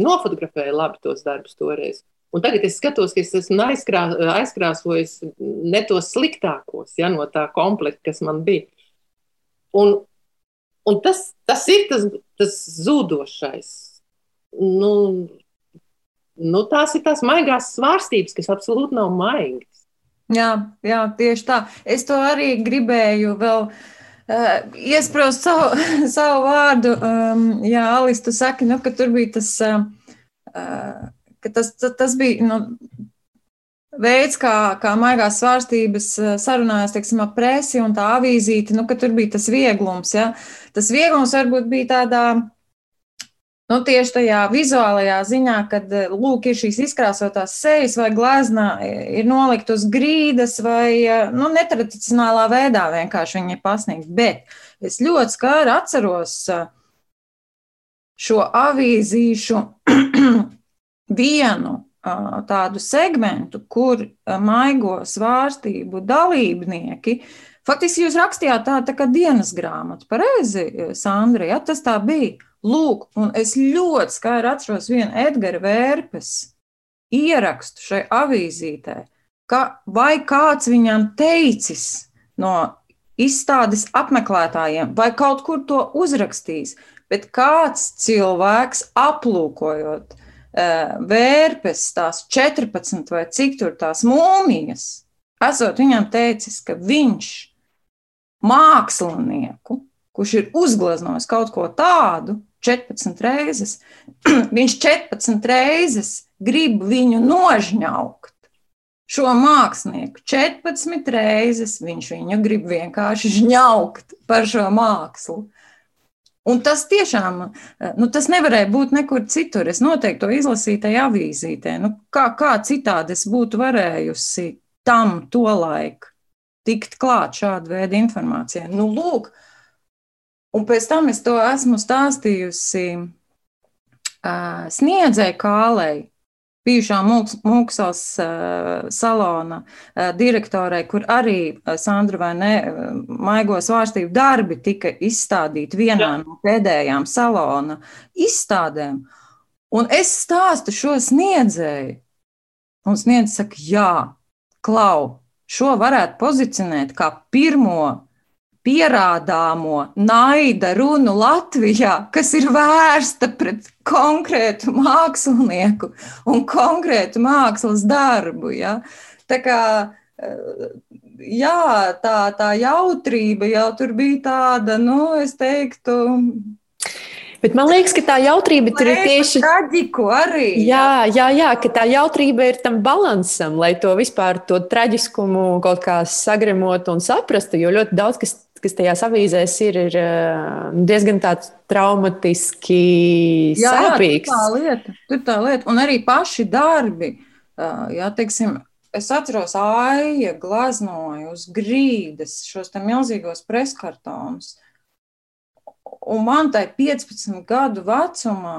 Speaker 3: nofotografēju labi tos darbus toreiz. Un tagad es skatos, ka es esmu aizkrā, aizkrāsojis ne tos sliktākos ja, no tā komplekta, kas man bija. Un, un tas, tas ir tas, tas zudošais. Nu, nu, tās ir tās maigās svārstības, kas absolūti nav maigas.
Speaker 2: Jā, jā, tieši tā. Es to arī gribēju vēl uh, iesprost savu, savu vārdu. Um, jā, Alis, tu saki, nu, ka tur bija tas, uh, ka tas, tas, tas bija nu, veids, kā, kā maigās svārstības sarunājās, teiksim, ap presi un tā avīzīti, nu, ka tur bija tas vieglums, ja. Tas vieglums varbūt bija tādā Nu, tieši tajā vizuālajā ziņā, kad eh, lūk, ir šīs izkrāsotās sejas vai glezna eh, ir nolikt uz grīdas vai eh, nu, netradicionālā veidā vienkārši viņi ir pasniegt. Bet es ļoti skaidri atceros šo avīzīšu vienu tādu segmentu, kur maigo svārstību dalībnieki Faktiski jūs rakstījāt tā, tā kā dienas grāmatu. Pareizi, Sandra, ja tas tā bija. Lūk, un es ļoti skaidri atceros vienu Edgara Vērpes ierakstu šai avīzītē, ka vai kāds viņam teicis no izstādes apmeklētājiem, vai kaut kur to uzrakstījis, bet kāds cilvēks aplūkojot uh, vērpes, tās 14 vai cik tur tās mūmijas, esot viņam teicis, ka viņš mākslinieku, kurš ir uzgleznojis kaut ko tādu, 14 reizes, viņš 14 reizes grib viņu nožņaukt. Šo mākslinieku 14 reizes viņš viņu grib vienkārši žņaukt par šo mākslu. Un tas tiešām, nu, tas nevarēja būt nekur citur. Es noteikti to izlasīju tajā avīzītē. Nu, kā, kā citādi es būtu varējusi tam tolaik tikt klāt šādu veidu informācijai? Nu, lūk, Un pēc tam es to esmu stāstījusi uh, sniedzēju kālei, bijušā Mūksels uh, salona uh, direktorai, kur arī uh, Sandra vai ne, maigos vārstību darbi tika izstādīti vienā Jā. no pēdējām salona izstādēm. Un es stāstu šo sniedzēju, un sniedzēju saka, jā, klau, šo varētu pozicionēt kā pirmo pierādāmo naida runu Latvijā, kas ir vērsta pret konkrētu mākslinieku un konkrētu mākslas darbu. Ja? Tā kā eh, jā, tā, tā jautrība jau tur bija tāda, nu, es teiktu,
Speaker 4: Bet man liekas, ka tā jautrība tur ir tieši
Speaker 2: traģiku arī.
Speaker 4: Jā, jā, jā, ka tā jautrība ir tam balansam, lai to vispār to traģiskumu kaut kā sagremot un saprastu, jo ļoti daudz kas kas tajās avīzēs ir, ir diezgan tāds traumatiski
Speaker 2: jā, sāpīgs. Jā, tā lieta, tur tā lieta. Un arī paši darbi, jā, teiksim, es atceros, Aija glaznoja uz grīdas šos milzīgos preskartonus. Un man tai 15 gadu vecumā,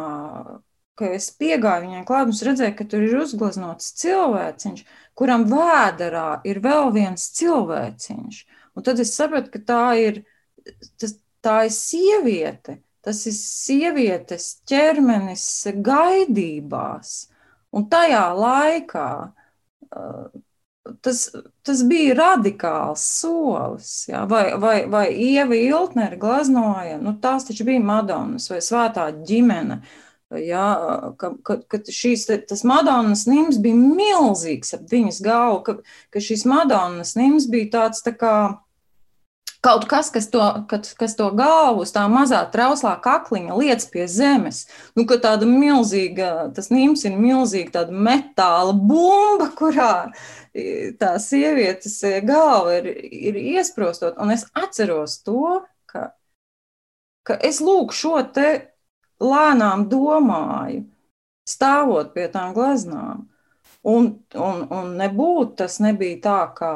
Speaker 2: kad es piegāju viņai klāt, es redzēju, ka tur ir uzgleznots cilvēciņš, kuram vēderā ir vēl viens cilvēciņš. Un tad es sapratu, ka tā ir, tas, tā ir sieviete, tas ir sievietes ķermenis gaidībās. Un tajā laikā uh, tas, tas bija radikāls solis. Jā. Vai, vai, vai Ieva Iltnere glaznoja, nu, tās taču bija Madonas vai Svētā ģimene. Jā, ka, ka, ka šīs, tas Madonas nims bija milzīgs ap viņas galvu, ka, ka šis Madonas nims bija tāds tā kā kaut kas, kas to, kas, kas to galvu tā mazā trauslā kakliņa liec pie zemes. Nu, ka tāda milzīga, tas nims ir milzīga tāda metāla bumba, kurā tā sievietes e, galva ir, ir iesprostot. Un es atceros to, ka, ka es lūk šo te lēnām domāju, stāvot pie tām gleznām. Un, un, un nebūt tas nebija tā, kā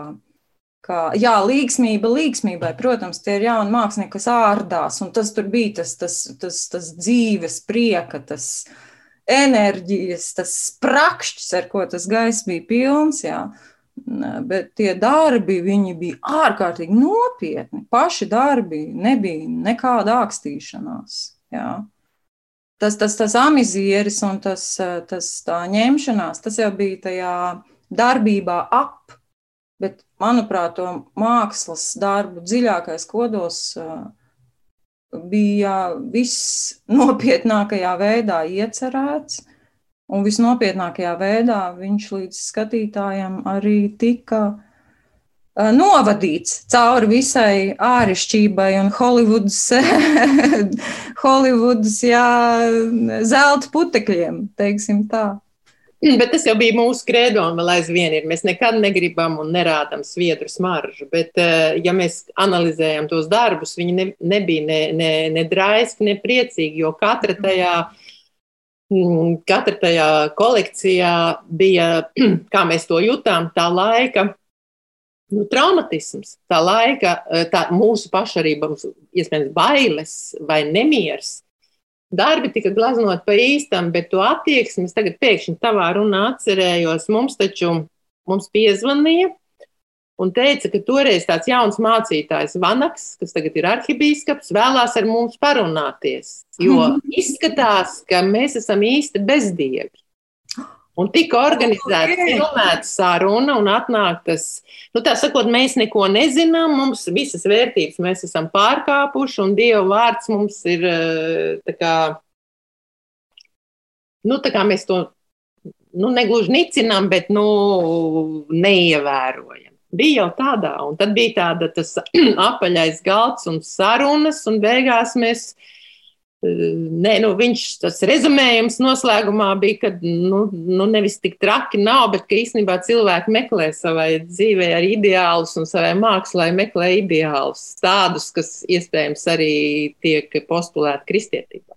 Speaker 2: Kā, jā, līgsmība, līgsmībai, protams, tie ir jauni mākslinieki, kas ārdās, un tas tur bija tas, tas, tas, tas dzīves prieka, tas enerģijas, tas sprakšķis, ar ko tas gaiss bija pilns, jā. Bet tie darbi, viņi bija ārkārtīgi nopietni. Paši darbi nebija nekāda ākstīšanās, jā. Tas, tas, tas amizieris un tas, tas tā ņemšanās, tas jau bija tajā darbībā ap Bet, manuprāt, to mākslas darbu dziļākais kodols bija viss nopietnākajā veidā iecerēts, un visnopietnākajā veidā viņš līdz skatītājiem arī tika novadīts cauri visai āršķirībai un Holivudas, Holivudas jā, zelta putekļiem, teiksim tā.
Speaker 3: Bet tas jau bija mūsu kredo, un vēl aizvien ir. Mēs nekad negribam un nerādām sviedru smaržu. Bet, eh, ja mēs analizējam tos darbus, viņi ne, nebija ne, ne, ne draiski, ne priecīgi, jo katra tajā, mm, katra tajā kolekcijā bija, kā mēs to jutām, tā laika. Nu, traumatisms, tā laika, eh, tā mūsu paša arī, iespējams, bailes vai nemieris, darbi tika glaznot pa īstam, bet to attieksmi es tagad pēkšņi tavā runā atcerējos. Mums taču mums piezvanīja un teica, ka toreiz tāds jauns mācītājs Vanaks, kas tagad ir arhibīskaps, vēlās ar mums parunāties, jo izskatās, ka mēs esam īsti bezdievi. Un tika organizēta filmēta saruna un atnāk tas, nu tā sakot, mēs neko nezinām, mums visas vērtības mēs esam pārkāpuši un Dieva vārds mums ir eh, tā kā, nu tā kā mēs to, nu negluži nicinām, bet, nu, neievērojam. Bija jau tādā, un tad bija tāda tas apaļais galds un sarunas, un beigās mēs Nē, nu, viņš tas rezumējums noslēgumā bija, ka nu, nu, nevis tik traki nav, bet ka īstenībā cilvēki meklē savai dzīvē arī ideālus un savai mākslā meklē ideālus, tādus, kas iespējams arī tiek postulēti kristietībā.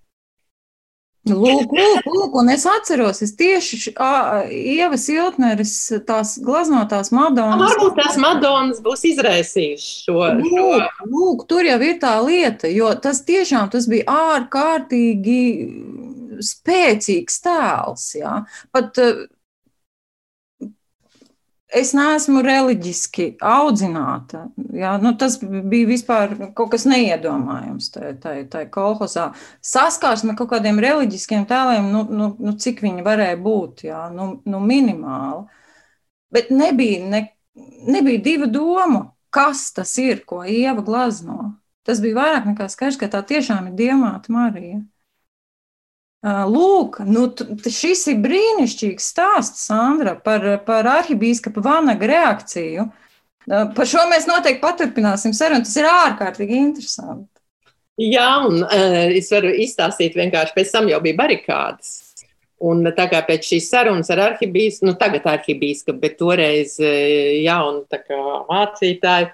Speaker 2: Lūk, lūk, lūk, un es atceros, es tieši Ievas Iltneres tās glaznotās Madonas.
Speaker 3: Varbūt tās Madonas būs izraisījušas šo.
Speaker 2: Lūk, lūk, tur jau ir tā lieta, jo tas tiešām tas bija ārkārtīgi spēcīgs tēls, jā. Pat es neesmu reliģiski audzināta. Ja? Nu, tas bija vispār kaut kas neiedomājams tajā kolhozā. Saskarsme kaut kādiem reliģiskiem tēliem, nu, nu, nu, cik viņi varēja būt, ja? nu, nu, minimāli. Bet nebija, ne, nebija divu domu, kas tas ir, ko Ieva glazno. Tas bija vairāk nekā skaidrs, ka tā tiešām ir Dievmāte Marija. Lūk, nu, šis ir brīnišķīgs stāsts, Sandra, par, par arhibīskapa Vanaga reakciju. Par šo mēs noteikti paturpināsim sarunu. Tas ir ārkārtīgi interesanti.
Speaker 3: Jā, un es varu izstāstīt vienkārši pēc tam jau bija barikādas. Un tā kā pēc šīs sarunas ar arhibīskapu, nu tagad arhibīskapu, bet toreiz jaunu mācītāju,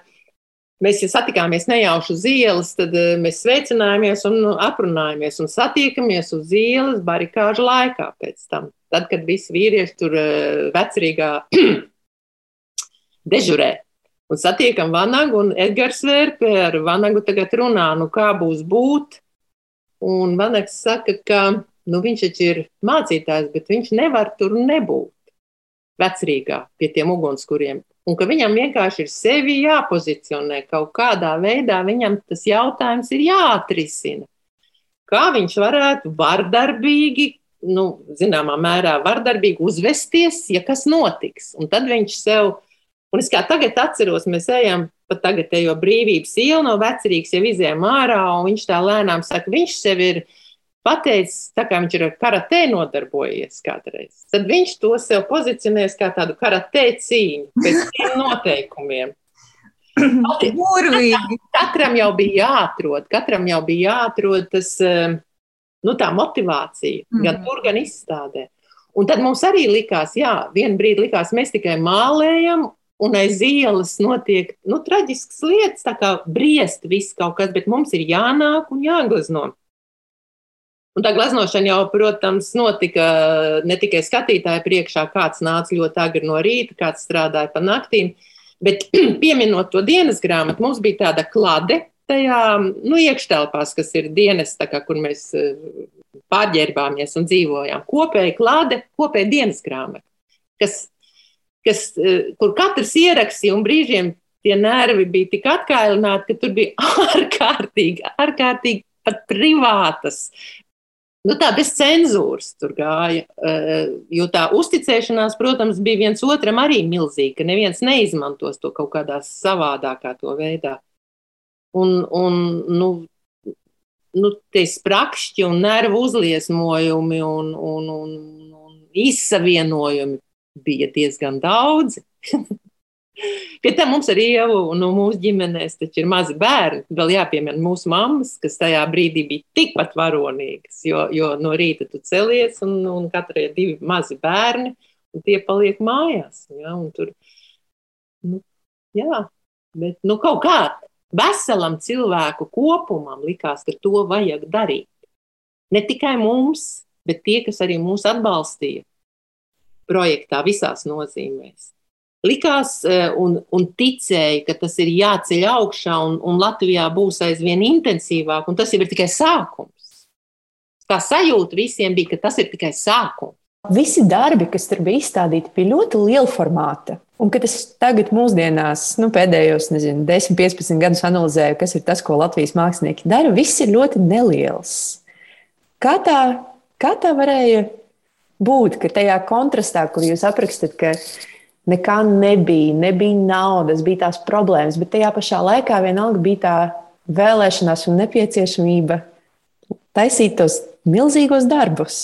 Speaker 3: Mēs ja satikāmies nejauši uz ielas, tad eh, mēs sveicinājāmies un nu, aprunājāmies un satiekamies uz ielas barikāžu laikā pēc tam. Tad, kad visi vīrieši tur eh, vecrīgā dežurēt. Un satiekam Vanagu, un Edgars Vērpē ar Vanagu tagad runā, nu kā būs būt. Un Vanags saka, ka nu, viņš taču ir mācītājs, bet viņš nevar tur nebūt vecrīgā pie tiem ugunskuriem. Un ka viņam vienkārši ir sevi jāpozicionē kaut kādā veidā, viņam tas jautājums ir jāatrisina. Kā viņš varētu vardarbīgi, nu, zināmā mērā, vardarbīgi uzvesties, ja kas notiks. Un tad viņš sev Un es kā tagad atceros, mēs ejam pat tagad ejo brīvības ielu no vecrīgas, jau izējām ārā, un viņš tā lēnām saka, viņš sev ir pateicis, tā kā viņš ir ar karatē nodarbojies kādreiz. Tad viņš to sev pozicionēs kā tādu karatē cīņu pēc tiem noteikumiem.
Speaker 2: Burvīgi.
Speaker 3: Katram jau bija jāatrod, katram jau bija jāatrod tas, eh, nu, tā motivācija, mm. gan tur, gan izstādē. Un tad mums arī likās, jā, vienu brīdi likās, mēs tikai mālējam, un aiz ielas notiek nu, traģiskas lietas, tā kā briest viss kaut kas, bet mums ir jānāk un jāglazno. Un tā glaznošana jau, protams, notika ne tikai skatītāju priekšā, kāds nāca ļoti agri no rīta, kāds strādāja pa naktīm, bet pieminot to dienas grāmatu, mums bija tāda klade tajā nu, iekštelpās, kas ir dienas, kā, kur mēs eh, pārģērbāmies un dzīvojām. Kopēja klade, kopēja dienas grāmata, kas kas, eh, kur katrs ierakstīja, un brīžiem tie nervi bija tik atkailināti, ka tur bija ārkārtīgi, ārkārtīgi pat privātas. Nu, tā bez cenzūras tur gāja. Eh, jo tā uzticēšanās, protams, bija viens otram arī milzīga, neviens neizmantos to kaut kādā savādākā veidā. Un, un nu, nu, tie sprakšķi un nervu uzliesmojumi un, un, un, un izsavienojumi bija diezgan daudz. Pie tam mums arī jau no mūsu ģimenēs ir mazi bērni. Vēl jāpiemina mūsu mammas, kas tajā brīdī bija tikpat varonīgas. Jo, jo no rīta tu celies, un, un katrai ir divi mazi bērni, un tie paliek mājās. Ja, tur, nu, jā, bet nu, kaut kā veselam cilvēku kopumam likās, ka to vajag darīt. Ne tikai mums, bet tie, kas arī mūs atbalstīja projektā visās nozīmēs. Likās e, un, un ticēja, ka tas ir jāceļ augšā un, un Latvijā būs aizvien intensīvāk, un tas jau ir tikai sākums. Tā sajūta visiem bija, ka tas ir tikai sākums.
Speaker 4: Visi darbi, kas tur bija izstādīti, bija ļoti liela formāta. Un, kad es tagad, mūsdienās, nu, pēdējos nezinu, 10, 15 gadus analizēju, kas ir tas, ko Latvijas mākslinieki dara, viss ir ļoti neliels. Kā tā, kā tā varēja būt, ka tajā kontrastā, kur jūs aprakstat, ka nekā nebija, nebija naudas, bija tās problēmas, bet tajā pašā laikā vienalga bija tā vēlēšanās un nepieciešamība taisīt tos milzīgos darbus.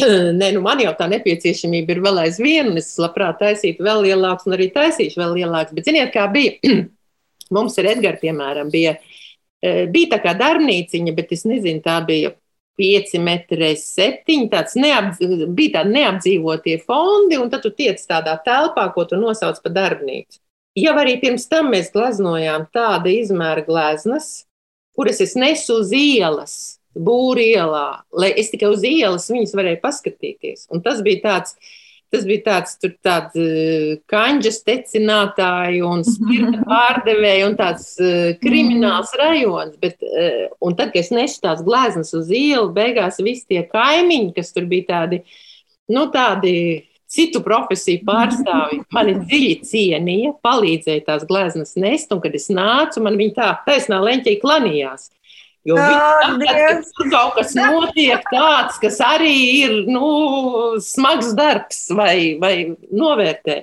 Speaker 3: Nē, nu man jau tā nepieciešamība ir vēl aizvien, un es labprāt taisītu vēl lielāks, un arī taisīšu vēl lielāks. Bet, ziniet, kā bija? Mums ar Edgars, piemēram, bija, eh, bija tā kā darbnīciņa, bet es nezinu, tā bija 5 metri reizes 7. Tāds neapdz, bija tādi neapdzīvotie fondi, un tad tu tiec tādā telpā, ko tu nosauc par darbnīcu. Jau arī pirms tam mēs glaznojām tāda izmēra gleznas, kuras es nesu uz ielas, būri ielā, lai es tikai uz ielas viņas varēju paskatīties. Un tas bija tāds Tas bija tāds, tur tāds uh, kanģas tecinātāji un spirta pārdevēji un tāds uh, krimināls rajons. Bet, uh, un tad, kad es nesu tās gleznas uz ielu, beigās visi tie kaimiņi, kas tur bija tādi, nu, tādi citu profesiju pārstāvji, mani dziļi cienīja, palīdzēja tās gleznas nest, un kad es nācu, man viņi tā taisnā leņķī klanījās. Jo viņš tur kaut kas notiek tāds, kas arī ir nu, smags darbs vai, vai novērtē.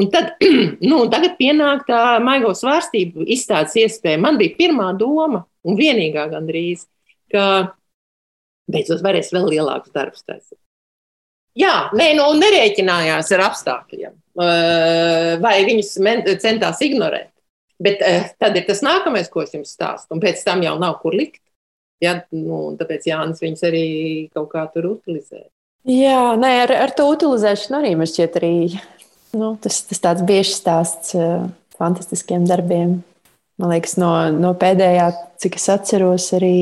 Speaker 3: Un tad, nu, tagad pienāk tā maigo svārstību izstādes iespēja. Man bija pirmā doma, un vienīgā gandrīz, ka beidzot varēs vēl lielākus darbus taisīt. Jā, nē, nu, nerēķinājās ar apstākļiem, vai viņus centās ignorēt. Bet uh, tad ir tas nākamais, ko es jums stāstu, un pēc tam jau nav kur likt. Ja, nu, tāpēc Jānis viņus arī kaut kā tur utilizē.
Speaker 4: Jā, nē, ar, ar to utilizēšanu arī man šķiet, arī, nu, tas, tas tāds bieži stāsts uh, fantastiskiem darbiem. Man liekas, no, no pēdējā, cik es atceros, arī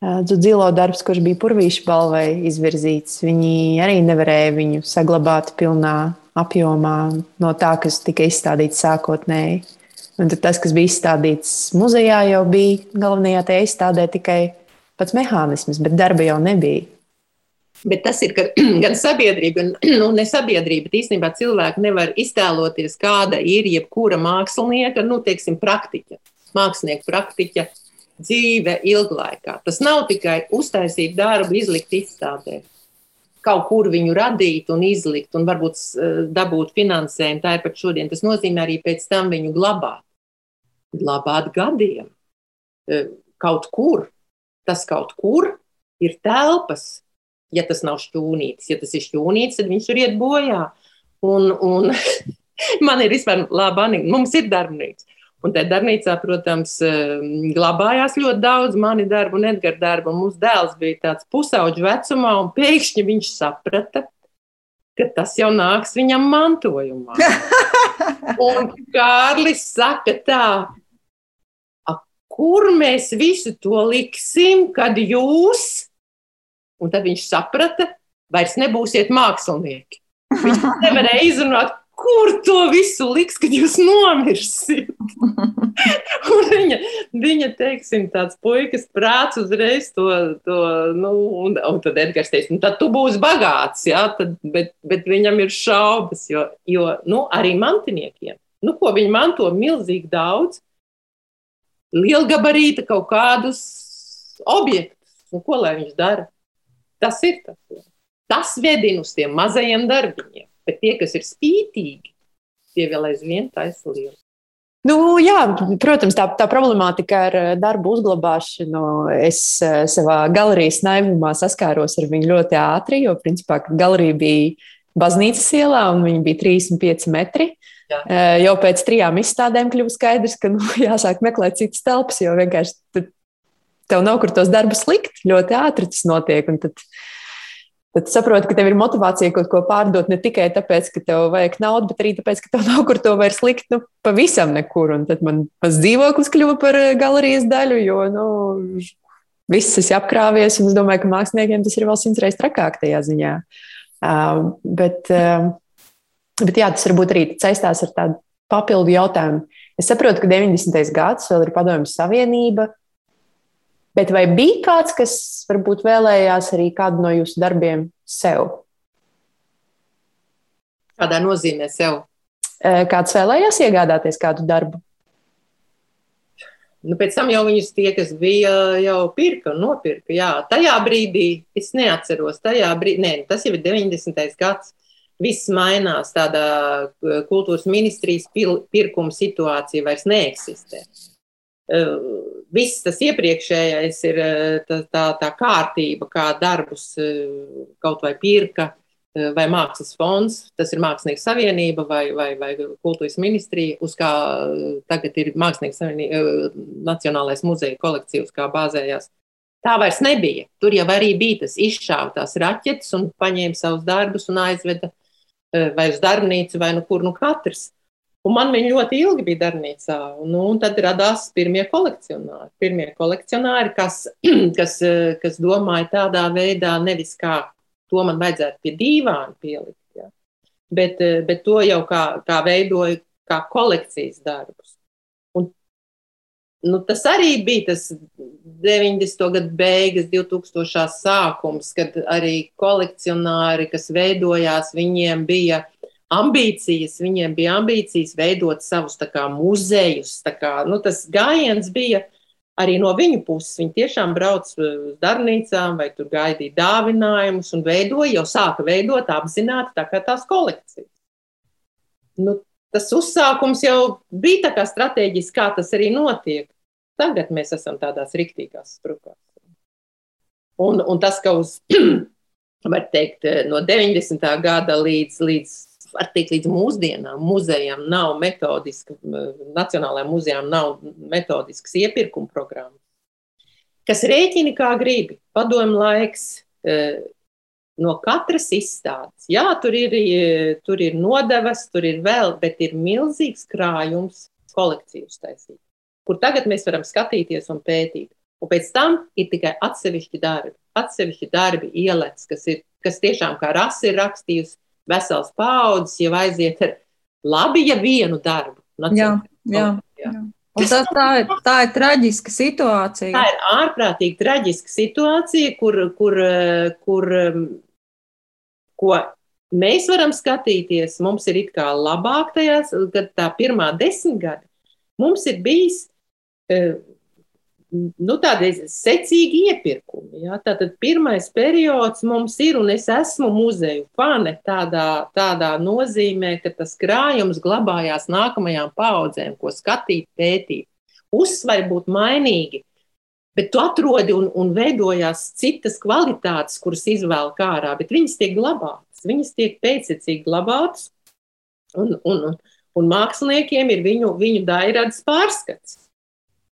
Speaker 4: uh, Dzilo darbs, kurš bija Purvīša balvai izvirzīts. Viņi arī nevarēja viņu saglabāt pilnā apjomā no tā, kas tika izstādīts sākotnēji. Un tas, kas bija izstādīts muzejā, jau bija galvenajā tajā izstādē tikai pats mehānisms, bet darba jau nebija.
Speaker 3: Bet tas ir, gan sabiedrība, gan nu, ne sabiedrība, īstenībā cilvēki nevar iztēloties, kāda ir jebkura mākslinieka, nu, teiksim, praktiķa, mākslinieka praktiķa dzīve ilglaikā. Tas nav tikai uztaisīt darbu, izlikt izstādē. Kaut kur viņu radīt un izlikt, un varbūt eh, dabūt finansējumu tāpat šodien. Tas nozīmē arī pēc tam viņu glabāt. Glabāt gadiem. Eh, kaut kur. Tas kaut kur ir telpas, ja tas nav šķūnītis. Ja tas ir šķūnītis, tad viņš tur iet bojā. Un, un man ir vispār laba anekdote. Mums ir darbnīca. Un tajā darbnīcā, protams, ehm, glabājās ļoti daudz mani darbu un Edgara darbu. Un mūsu dēls bija tāds pusauģu vecumā, un pēkšņi viņš saprata, ka tas jau nāks viņam mantojumā. un Kārlis saka tā, kur mēs visu to liksim, kad jūs, un tad viņš saprata, vairs nebūsiet mākslinieki. Viņš nevarēja izrunāt, kur to visu liks, kad jūs nomirsiet? viņa, viņa, teiksim, tāds puikas prāts uzreiz to, to nu, un, un tad Edgars teica, nu, tad tu būsi bagāts, jā, tad, bet, bet viņam ir šaubas, jo, jo nu, arī mantiniekiem, nu, ko viņi manto milzīgi daudz, lielgabarīta kaut kādus objektus, nu, ko lai viņš dara? Tas ir tas. Tas vedina uz tiem mazajiem darbiņiem. Bet tie, kas ir spītīgi, tie vēl aizvien taisa lielu.
Speaker 4: Nu, jā, protams, tā, tā problemātika ar eh, darbu uzglabāšanu. Es eh, savā galerijas naivumā saskāros ar viņu ļoti ātri, jo principā galerija bija baznīcas ielā un viņa bija 35 metri. Jā. Jau pēc trijām izstādēm kļuva skaidrs, ka nu, jāsāk meklēt citas telpas, jo vienkārši tur, tev nav kur tos darbus likt. Ļoti ātri tas notiek. Tad, Tad saproti, ka tev ir motivācija kaut ko pārdot ne tikai tāpēc, ka tev vajag naudu, bet arī tāpēc, ka tev nav kur to vairs likt nu, pavisam nekur. Un tad man tas dzīvoklis kļuva par galerijas daļu, jo nu, viss ir apkrāpies. Es domāju, ka māksliniekiem tas ir vēl simts reizes trakāk tajā ziņā. Uh, bet, uh, bet jā, tas varbūt arī saistās ar tādu papildu jautājumu. Es saprotu, ka 90. gads vēl ir Padomju Savienība, Bet vai bija kāds, kas varbūt vēlējās arī kādu no jūsu darbiem sev?
Speaker 3: Kādā nozīmē sev?
Speaker 4: Kāds vēlējās iegādāties kādu darbu?
Speaker 3: Nu, pēc tam jau viņus tie, kas bija, jau pirka un nopirka. Jā, tajā brīdī es neatceros. Tajā brīdī, nē, tas jau ir 90. gads. Viss mainās, tāda kultūras ministrijas pirkuma situācija vairs neeksistē. Viss tas iepriekšējais ir tā, tā, tā kārtība, kā darbus kaut vai pirka vai mākslas fonds, tas ir Mākslinieku savienība vai, vai, vai kultūras ministrija, uz kā tagad ir Mākslinieku savienība, Nacionālais muzeja kolekcijas, kā bāzējās. Tā vairs nebija. Tur jau arī bija tas izšāvtās raķetes un paņēma savus darbus un aizveda vai uz darbnīcu vai nu kur nu katrs. Un man viņa ļoti ilgi bija darbnīcā. Nu, tad radās pirmie kolekcionāri. Pirmie kolekcionāri, kas, kas, kas domāja tādā veidā, nevis kā to man vajadzētu pie dīvāna pielikt, ja, bet, bet to jau kā, kā veidoja kā kolekcijas darbus. Nu, tas arī bija tas 90. gadu beigas, 2000. sākums, kad arī kolekcionāri, kas veidojās, viņiem bija ambīcijas, viņiem bija ambīcijas veidot savus kā, muzejus. Kā, nu, tas gājiens bija arī no viņu puses. Viņi tiešām brauc uz darbnīcām vai tur gaidīja dāvinājumus un veidoja, jau sāka veidot apzināti tā tās kolekcijas. Nu, tas uzsākums jau bija tā kā strateģiski, kā tas arī notiek. Tagad mēs esam tādās riktīgās strukās. Un, un tas, ka uz, var teikt, no 90. gada līdz, līdz var teikt, līdz mūsdienām muzejam nav metodiska, nacionālajām muzejām nav metodiskas iepirkuma programmas, kas rēķina kā gribi. Padomu laiks e, no katras izstādes. Jā, tur ir, e, tur ir nodevas, tur ir vēl, bet ir milzīgs krājums kolekciju uztaisīt, kur tagad mēs varam skatīties un pētīt. Un pēc tam ir tikai atsevišķi darbi. Atsevišķi darbi ielēts, kas, ir, kas tiešām kā rasa ir rakstījusi, vesels paudzes jau aiziet ar labi, ja vienu darbu.
Speaker 2: Jā, jā, jā. Un tā, tā, ir, tā ir traģiska situācija.
Speaker 3: Tā ir ārprātīgi traģiska situācija, kur, kur, kur ko mēs varam skatīties. Mums ir it kā labāk tajās, kad tā pirmā desmitgade mums ir bijis nu, tādi secīgi iepirkumi. Ja? Tātad pirmais periods mums ir, un es esmu muzeju fane tādā, tādā nozīmē, ka tas krājums glabājās nākamajām paudzēm, ko skatīt, pētīt. Uzsvari būt mainīgi, bet tu atrodi un, un veidojās citas kvalitātes, kuras izvēl kārā, bet viņas tiek glabātas, viņas tiek pēcsecīgi glabātas, un, un, un māksliniekiem ir viņu, viņu dairādas pārskats.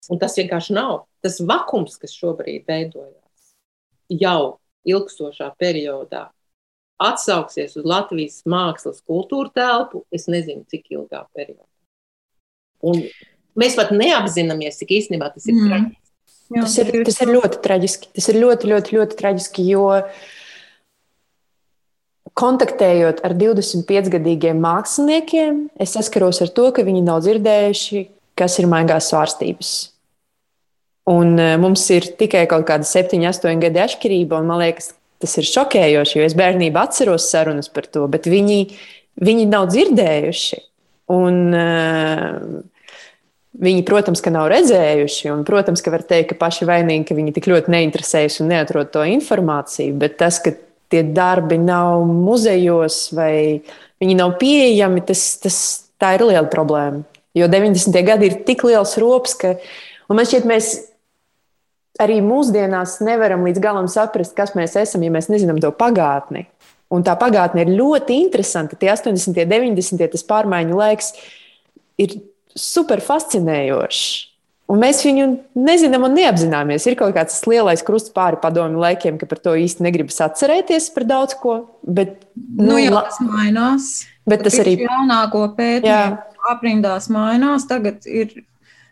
Speaker 3: Un tas vienkārši nav tas vakums, kas šobrīd veidojās jau ilgstošā periodā, atsauksies uz Latvijas mākslas kultūra telpu, es nezinu, cik ilgā periodā. Un mēs pat neapzināmies, cik īstenībā tas ir mm.
Speaker 4: Jā, tas, ir, tas ir ļoti traģiski. Tas ir ļoti, ļoti, ļoti traģiski, jo kontaktējot ar 25-gadīgiem māksliniekiem, es saskaros ar to, ka viņi nav dzirdējuši, kas ir maigās svārstības. Un e, mums ir tikai kaut kāda septiņa, astoņa gadi atšķirība. Man liekas, tas ir šokējoši, jo es bērnībā atceros sarunas par to, bet viņi, viņi nav dzirdējuši. Un, uh, Viņi, protams, ka nav redzējuši, un, protams, ka var teikt, ka paši vainīgi, ka viņi tik ļoti neinteresējas un neatrod to informāciju. Bet tas, ka tie darbi nav muzejos vai viņi nav pieejami, tas, tas, tā ir liela problēma. Jo 90. gadi ir tik liels rops, ka man šķiet, mēs arī mūsdienās nevaram līdz galam saprast, kas mēs esam, ja mēs nezinām to pagātni. Un tā pagātne ir ļoti interesanta. Tie 80, 90, tas pārmaiņu laiks ir super fascinējošs. Un mēs viņu nezinām un neapzināmies. Ir kaut kāds lielais krusts pāri padomju laikiem, ka par to īsti negribas atcerēties par daudz ko. Bet,
Speaker 2: nu, nu, jā, tas mainās.
Speaker 4: Bet tas arī
Speaker 2: jaunāko pētījumu aprindās mainās. Tagad ir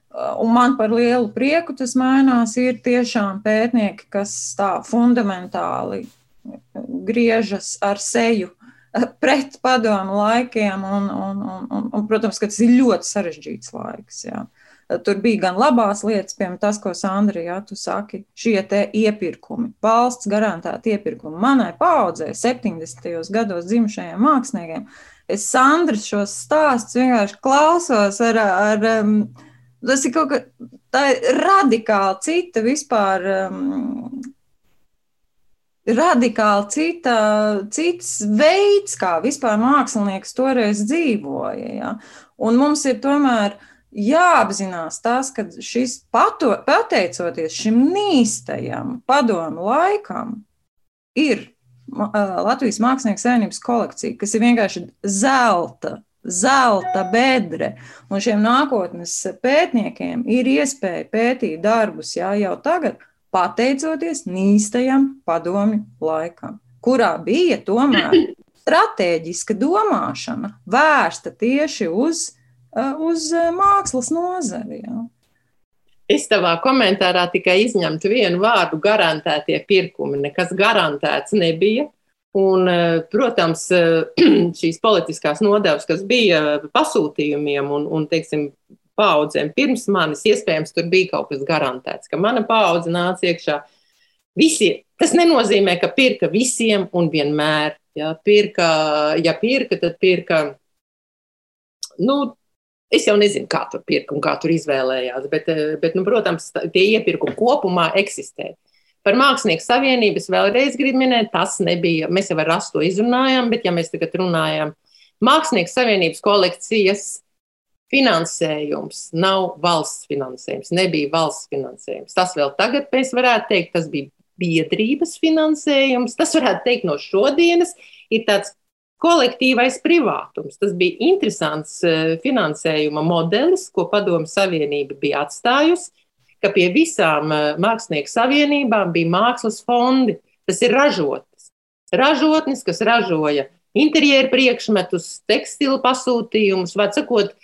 Speaker 2: Un man par lielu prieku tas mainās. Ir tiešām pētnieki, kas tā fundamentāli griežas ar seju pret padomu laikiem. Un, un, un, un, un, protams, ka tas ir ļoti sarežģīts laiks. Jā. Tur bija gan labās lietas, piemēram, tas, ko Sandrija, ja, tu saki, šie te iepirkumi, valsts garantēti iepirkumi. Manai paudzē, 70. gados dzimušajiem māksliniekiem, es Sandras šos stāstus vienkārši klausos ar, ar um, Tas ir kaut kā radikāli cita vispār. Um, radikāli cita, cits veids, kā vispār mākslinieks toreiz dzīvoja. Ja? Un mums ir tomēr jāapzinās tas, ka šis pato, pateicoties šim nīstajam padomu laikam, ir Latvijas Mākslinieku savienības kolekcija, kas ir vienkārši zelta zelta bedre. Un šiem nākotnes pētniekiem ir iespēja pētīt darbus jā, jau tagad, pateicoties nīstajam padomju laikam, kurā bija tomēr stratēģiska domāšana vērsta tieši uz, uz mākslas nozari. Jā.
Speaker 3: Es tavā komentārā tikai izņemtu vienu vārdu - garantētie pirkumi. Nekas garantēts nebija. Un, eh, protams, eh, šīs politiskās nodevas, kas bija pasūtījumiem un, un teiksim, paudzēm pirms manis, iespējams, tur bija kaut kas garantēts, ka mana paudze nāca iekšā. Visi, tas nenozīmē, ka pirka visiem un vienmēr. Ja pirka, ja pirka tad pirka. Nu, es jau nezinu, kā tur pirka un kā tur izvēlējās, bet, eh, bet nu, protams, tie iepirkumi kopumā eksistē. Par Mākslinieku savienības vēlreiz gribu minēt, tas nebija, mēs jau ar rastu izrunājām, bet ja mēs tagad runājam, Mākslinieku savienības kolekcijas finansējums nav valsts finansējums, nebija valsts finansējums. Tas vēl tagad mēs varētu teikt, tas bija biedrības finansējums. Tas varētu teikt no šodienas ir tāds kolektīvais privātums. Tas bija interesants eh, finansējuma modelis, ko Padomu Savienība bija atstājusi ka pie visām eh, mākslinieku savienībām bija mākslas fondi. Tas ir ražotnes. Ražotnes, kas ražoja interjeru priekšmetus, tekstilu pasūtījumus, vai sakot,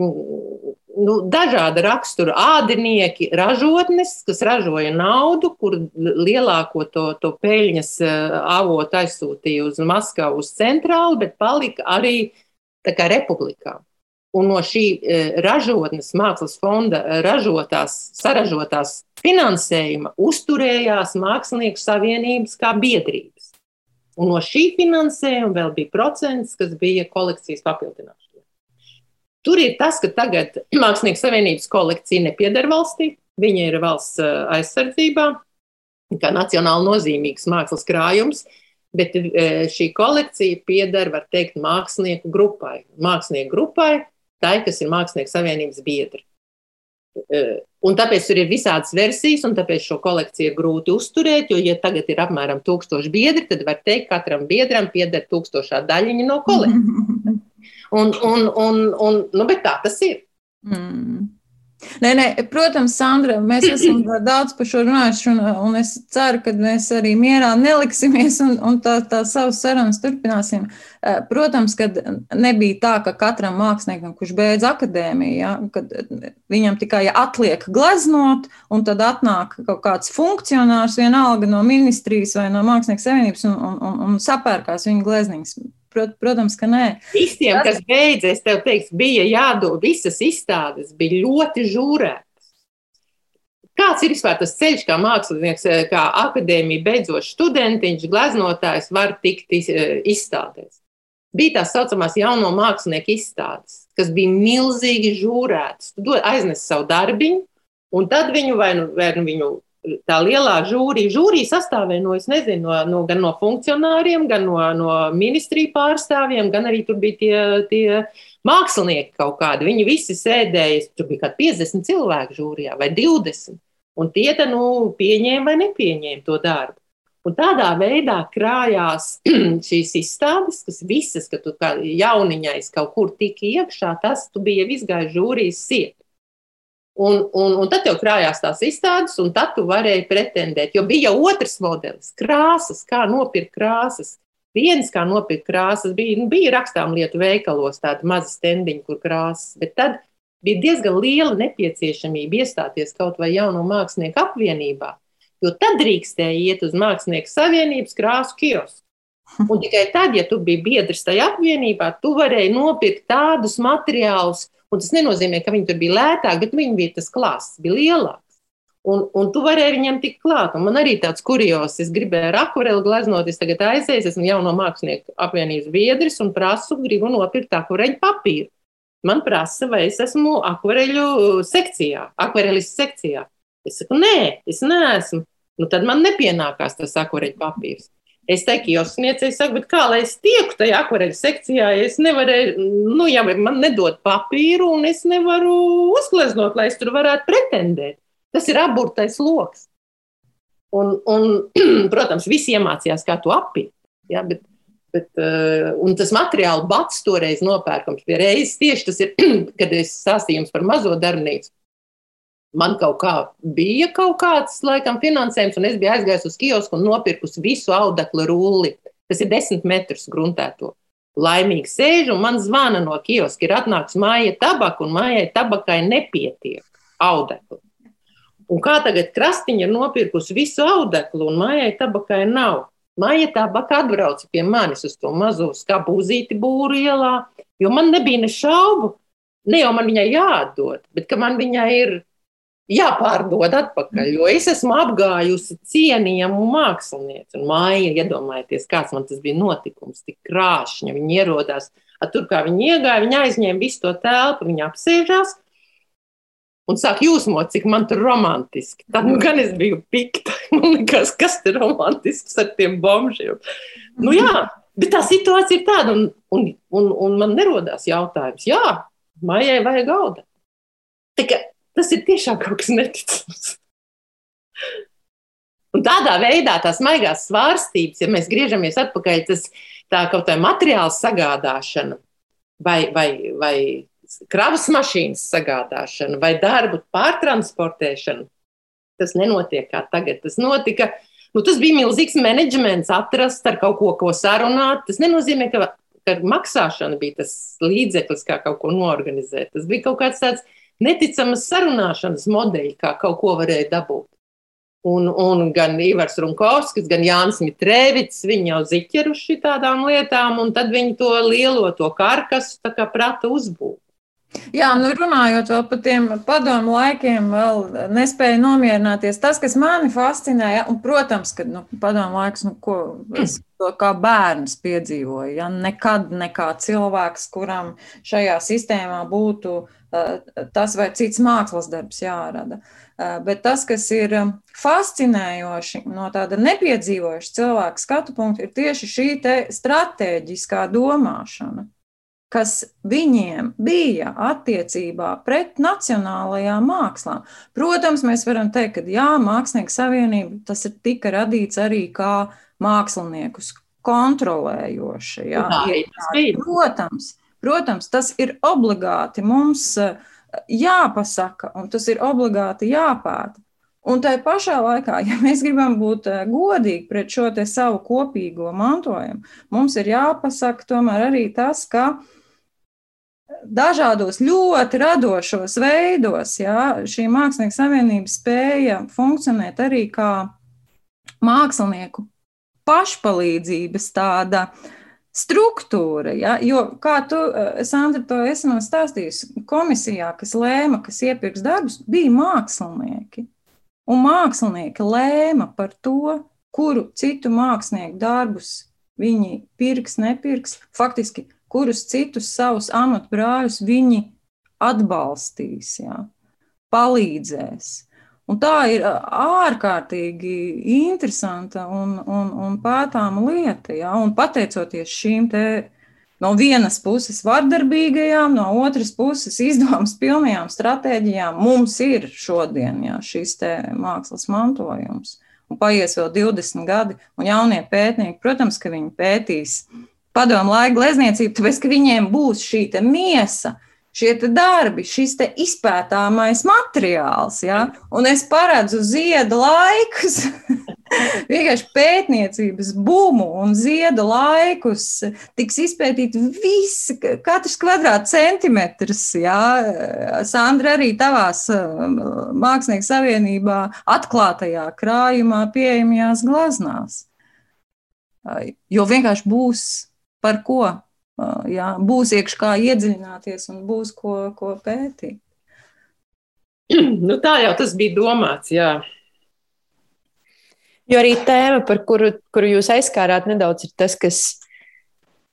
Speaker 3: nu, dažāda rakstura ādinieki, ražotnes, kas ražoja naudu, kur lielāko to, to peļņas avotu aizsūtīja uz Maskavu, uz centrālu, bet palika arī tā kā republikā. Un no šī ražotnes, mākslas fonda ražotās, saražotās finansējuma uzturējās Mākslinieku savienības kā biedrības. Un no šī finansējuma vēl bija procents, kas bija kolekcijas papildināšana. Tur ir tas, ka tagad Mākslinieku savienības kolekcija nepieder valstī, viņa ir valsts eh, aizsardzībā, kā nacionāli nozīmīgs mākslas krājums, bet šī kolekcija pieder, var teikt, mākslinieku grupai. Mākslinieku grupai, tai, kas ir Mākslinieku savienības biedri. Un tāpēc tur ir visādas versijas, un tāpēc šo kolekciju ir grūti uzturēt. Jo, ja tagad ir apmēram tūkstoši biedri, tad var teikt, ka katram biedram pieder tūkstošā daļiņa no kolekcijas. Un, un, un, un, nu, bet tā tas ir. Mm.
Speaker 2: Nē, nē, protams, Sandra, mēs esam daudz par šo runājuši, un, un es ceru, ka mēs arī mierā neliksimies un, un tā, tā savas sarunas turpināsim. Eh, protams, ka nebija tā, ka katram māksliniekam, kurš beidz akadēmiju, ja, kad viņam tikai atliek gleznot, un tad atnāk kaut kāds funkcionārs, vienalga no ministrijas vai no mākslinieku savienības, un, un, un, un sapērkās viņa glezniņas Prot, protams, ka nē.
Speaker 3: Visiem, Tas... kas beidzas, tev teiks, bija jādod, visas izstādes bija ļoti žūrētas. Kāds ir vispār tas ceļš, kā mākslinieks, eh, kā akadēmija beidzošs studentiņš, gleznotājs var tikt eh, izstādēs? Bija tās saucamās jauno mākslinieku izstādes, kas bija milzīgi žūrētas. Tu aiznes savu darbiņu, un tad viņu vai nu, vai nu viņu tā lielā žūrija. Žūrija sastāvēja no, nezinu, no, no, gan no funkcionāriem, gan no, no ministriju pārstāvjiem, gan arī tur bija tie, tie mākslinieki kaut kādi. Viņi visi sēdēja, tur bija kaut kādi 50 cilvēki žūrijā vai 20. Un tie te nu, pieņēma vai nepieņēma to darbu. Un tādā veidā krājās šīs izstādes, kas visas, ka tu kā jauniņais kaut kur tiki iekšā, tas tu bija izgājis žūrijas siet. Un, un, un tad tev krājās tās izstādes, un tad tu varēji pretendēt. Jo bija jau otrs modelis, krāsas, kā nopirkt krāsas. Viens, kā nopirkt krāsas, bija, nu, bija rakstām lietu veikalos, tāda maza stendiņa, kur krāsas. Bet tad bija diezgan liela nepieciešamība iestāties kaut vai jauno mākslinieku apvienībā, jo tad drīkstēja iet uz Mākslinieku savienības krāsu kiosku. Un tikai tad, ja tu biji biedrs tajā apvienībā, tu varēji nopirkt tādus materiālus, Un tas nenozīmē, ka viņi tur bija lētāki, bet viņi bija tas klāsts, bija lielāks. Un, un tu varēji viņam tikt klāt. Un man arī tāds kurjos, es gribēju ar akvareli gleznot, es tagad aizēju, esmu jauno mākslinieku apvienības biedrs un prasu, gribu nopirkt akvareļu papīru. Man prasa, vai es esmu akvareļu sekcijā, akvarelis sekcijā. Es saku, nē, es neesmu. Nu, tad man nepienākās tas akvareļu papīrs. Es teiktu, jau sniedzēju, saku, bet kā lai es tieku tajā akvareļu sekcijā, ja es nevarēju, nu, ja man nedod papīru un es nevaru uzgleznot, lai es tur varētu pretendēt. Tas ir aburtais loks. Un, un, protams, visi iemācījās, kā to apiet. Ja, bet, bet, uh, un tas materiāls bats toreiz nopērkams pie reizes. Tieši tas ir, kad es stāstījums par mazo darbnīcu man kaut kā bija kaut kāds, laikam, finansējums, un es biju aizgājis uz kiosku un nopirkusi visu audekla rulli. Tas ir desmit metrus gruntēto. Laimīgi sēž, un man zvana no kioska, ir atnāks māja tabaka, un mājai tabakai nepietiek audekli. Un kā tagad krastiņa ir nopirkusi visu audeklu, un mājai tabakai nav. Māja tabaka atbrauca pie manis uz to mazo skabūzīti būru ielā, jo man nebija ne šaubu, ne jau man viņai jāatdod, bet ka man viņai ir jāpārdod atpakaļ. Jo es esmu apgājusi cienījamu mākslinieci. Un māja, iedomājieties, kāds man tas bija notikums, tik krāšņa. Viņi ierodās, tur kā viņi iegāja, viņi aizņēma visu to telpu, viņi apsēžās. Un sāk jūsmot, cik man tur romantiski. Tad nu, gan es biju pikta. Man liekas, kas tur romantisks ar tiem bombžiem. Nu, jā, bet tā situācija ir tāda, un, un, un, un man nerodās jautājums. Jā, mājai vajag auga. Tikai Tas ir tiešām kaut kas neticams. Un tādā veidā tās maigās svārstības, ja mēs griežamies atpakaļ, tas tā kaut kā materiāla sagādāšana vai, vai, vai kravas mašīnas sagādāšana vai darbu pārtransportēšana, tas nenotiek kā tagad. Tas notika, nu, tas bija milzīgs menedžments, atrast ar kaut ko, ko sarunāt. Tas nenozīmē, ka, ka maksāšana bija tas līdzeklis, kā kaut ko norganizēt. Tas bija kaut kāds tāds neticamas sarunāšanas modeļi, kā kaut ko varēja dabūt. Un, un gan Ivars Runkovskis, gan Jānis Mitrēvits, viņi jau ziķeruši tādām lietām, un tad viņi to lielo, to karkasu tā kā prata uzbūvēt.
Speaker 2: Jā, nu runājot par tiem padomu laikiem, vēl nespēju nomierināties. Tas, kas mani fascinēja, un, protams, ka nu, padomu laiks, nu, ko es to kā bērns piedzīvoju, ja nekad nekā cilvēks, kuram šajā sistēmā būtu uh, tas vai cits mākslas darbs jārada. Uh, bet tas, kas ir fascinējoši no tāda nepiedzīvojuša cilvēka skatu punkta, ir tieši šī stratēģiskā domāšana kas viņiem bija attiecībā pret nacionālajām mākslām. Protams, mēs varam teikt, ka jā, mākslinieku savienība tas ir tika radīts arī kā māksliniekus kontrolējoši. Jā. Protams, protams, tas ir obligāti mums eh, jāpasaka, un tas ir obligāti jāpēta. Un tai pašā laikā, ja mēs gribam būt eh, godīgi pret šo savu kopīgo mantojumu, mums ir jāpasaka tomēr arī tas, ka uh, dažādos ļoti radošos veidos. Ja, šī mākslinieku savienība spēja funkcionēt arī kā mākslinieku pašpalīdzības tāda struktūra. Ja, jo, kā tu, eh, Sandra, to esi man stāstījusi, komisijā, kas lēma, kas iepirks darbus, bija mākslinieki. Un mākslinieki lēma par to, kuru citu mākslinieku darbus viņi pirks, nepirks. Faktiski kurus citus savus amatbrāļus viņi atbalstīs, jā, palīdzēs. Un tā ir ārkārtīgi interesanta un, un, un pētāma lieta. Ja? Un pateicoties šīm te, no vienas puses vardarbīgajām, no otras puses izdomas pilnajām stratēģijām, mums ir šodien ja, šis mākslas mantojums. Un paies vēl 20 gadi, un jaunie pētnieki, protams, ka viņi pētīs padomu laiku glezniecību, tāpēc ka viņiem būs šī miesa. Šie darbi, šis izpētāmais materiāls, ja? un es paredzu ziedu laikus, vienkārši pētniecības bumu un ziedu laikus, tiks izpētīt visi, katrs kvadrātcentimetrs, ja? Sandra, arī tavās mākslinieku savienībā atklātajā krājumā pieejamajās glaznās. Jo vienkārši būs par ko jā, būs iekšā kā iedziļināties un būs ko, ko pētīt.
Speaker 3: Nu, tā jau tas bija domāts. Jā.
Speaker 4: Jo arī tēma, par kuru, kuru jūs aizskārāt nedaudz, ir tas, kas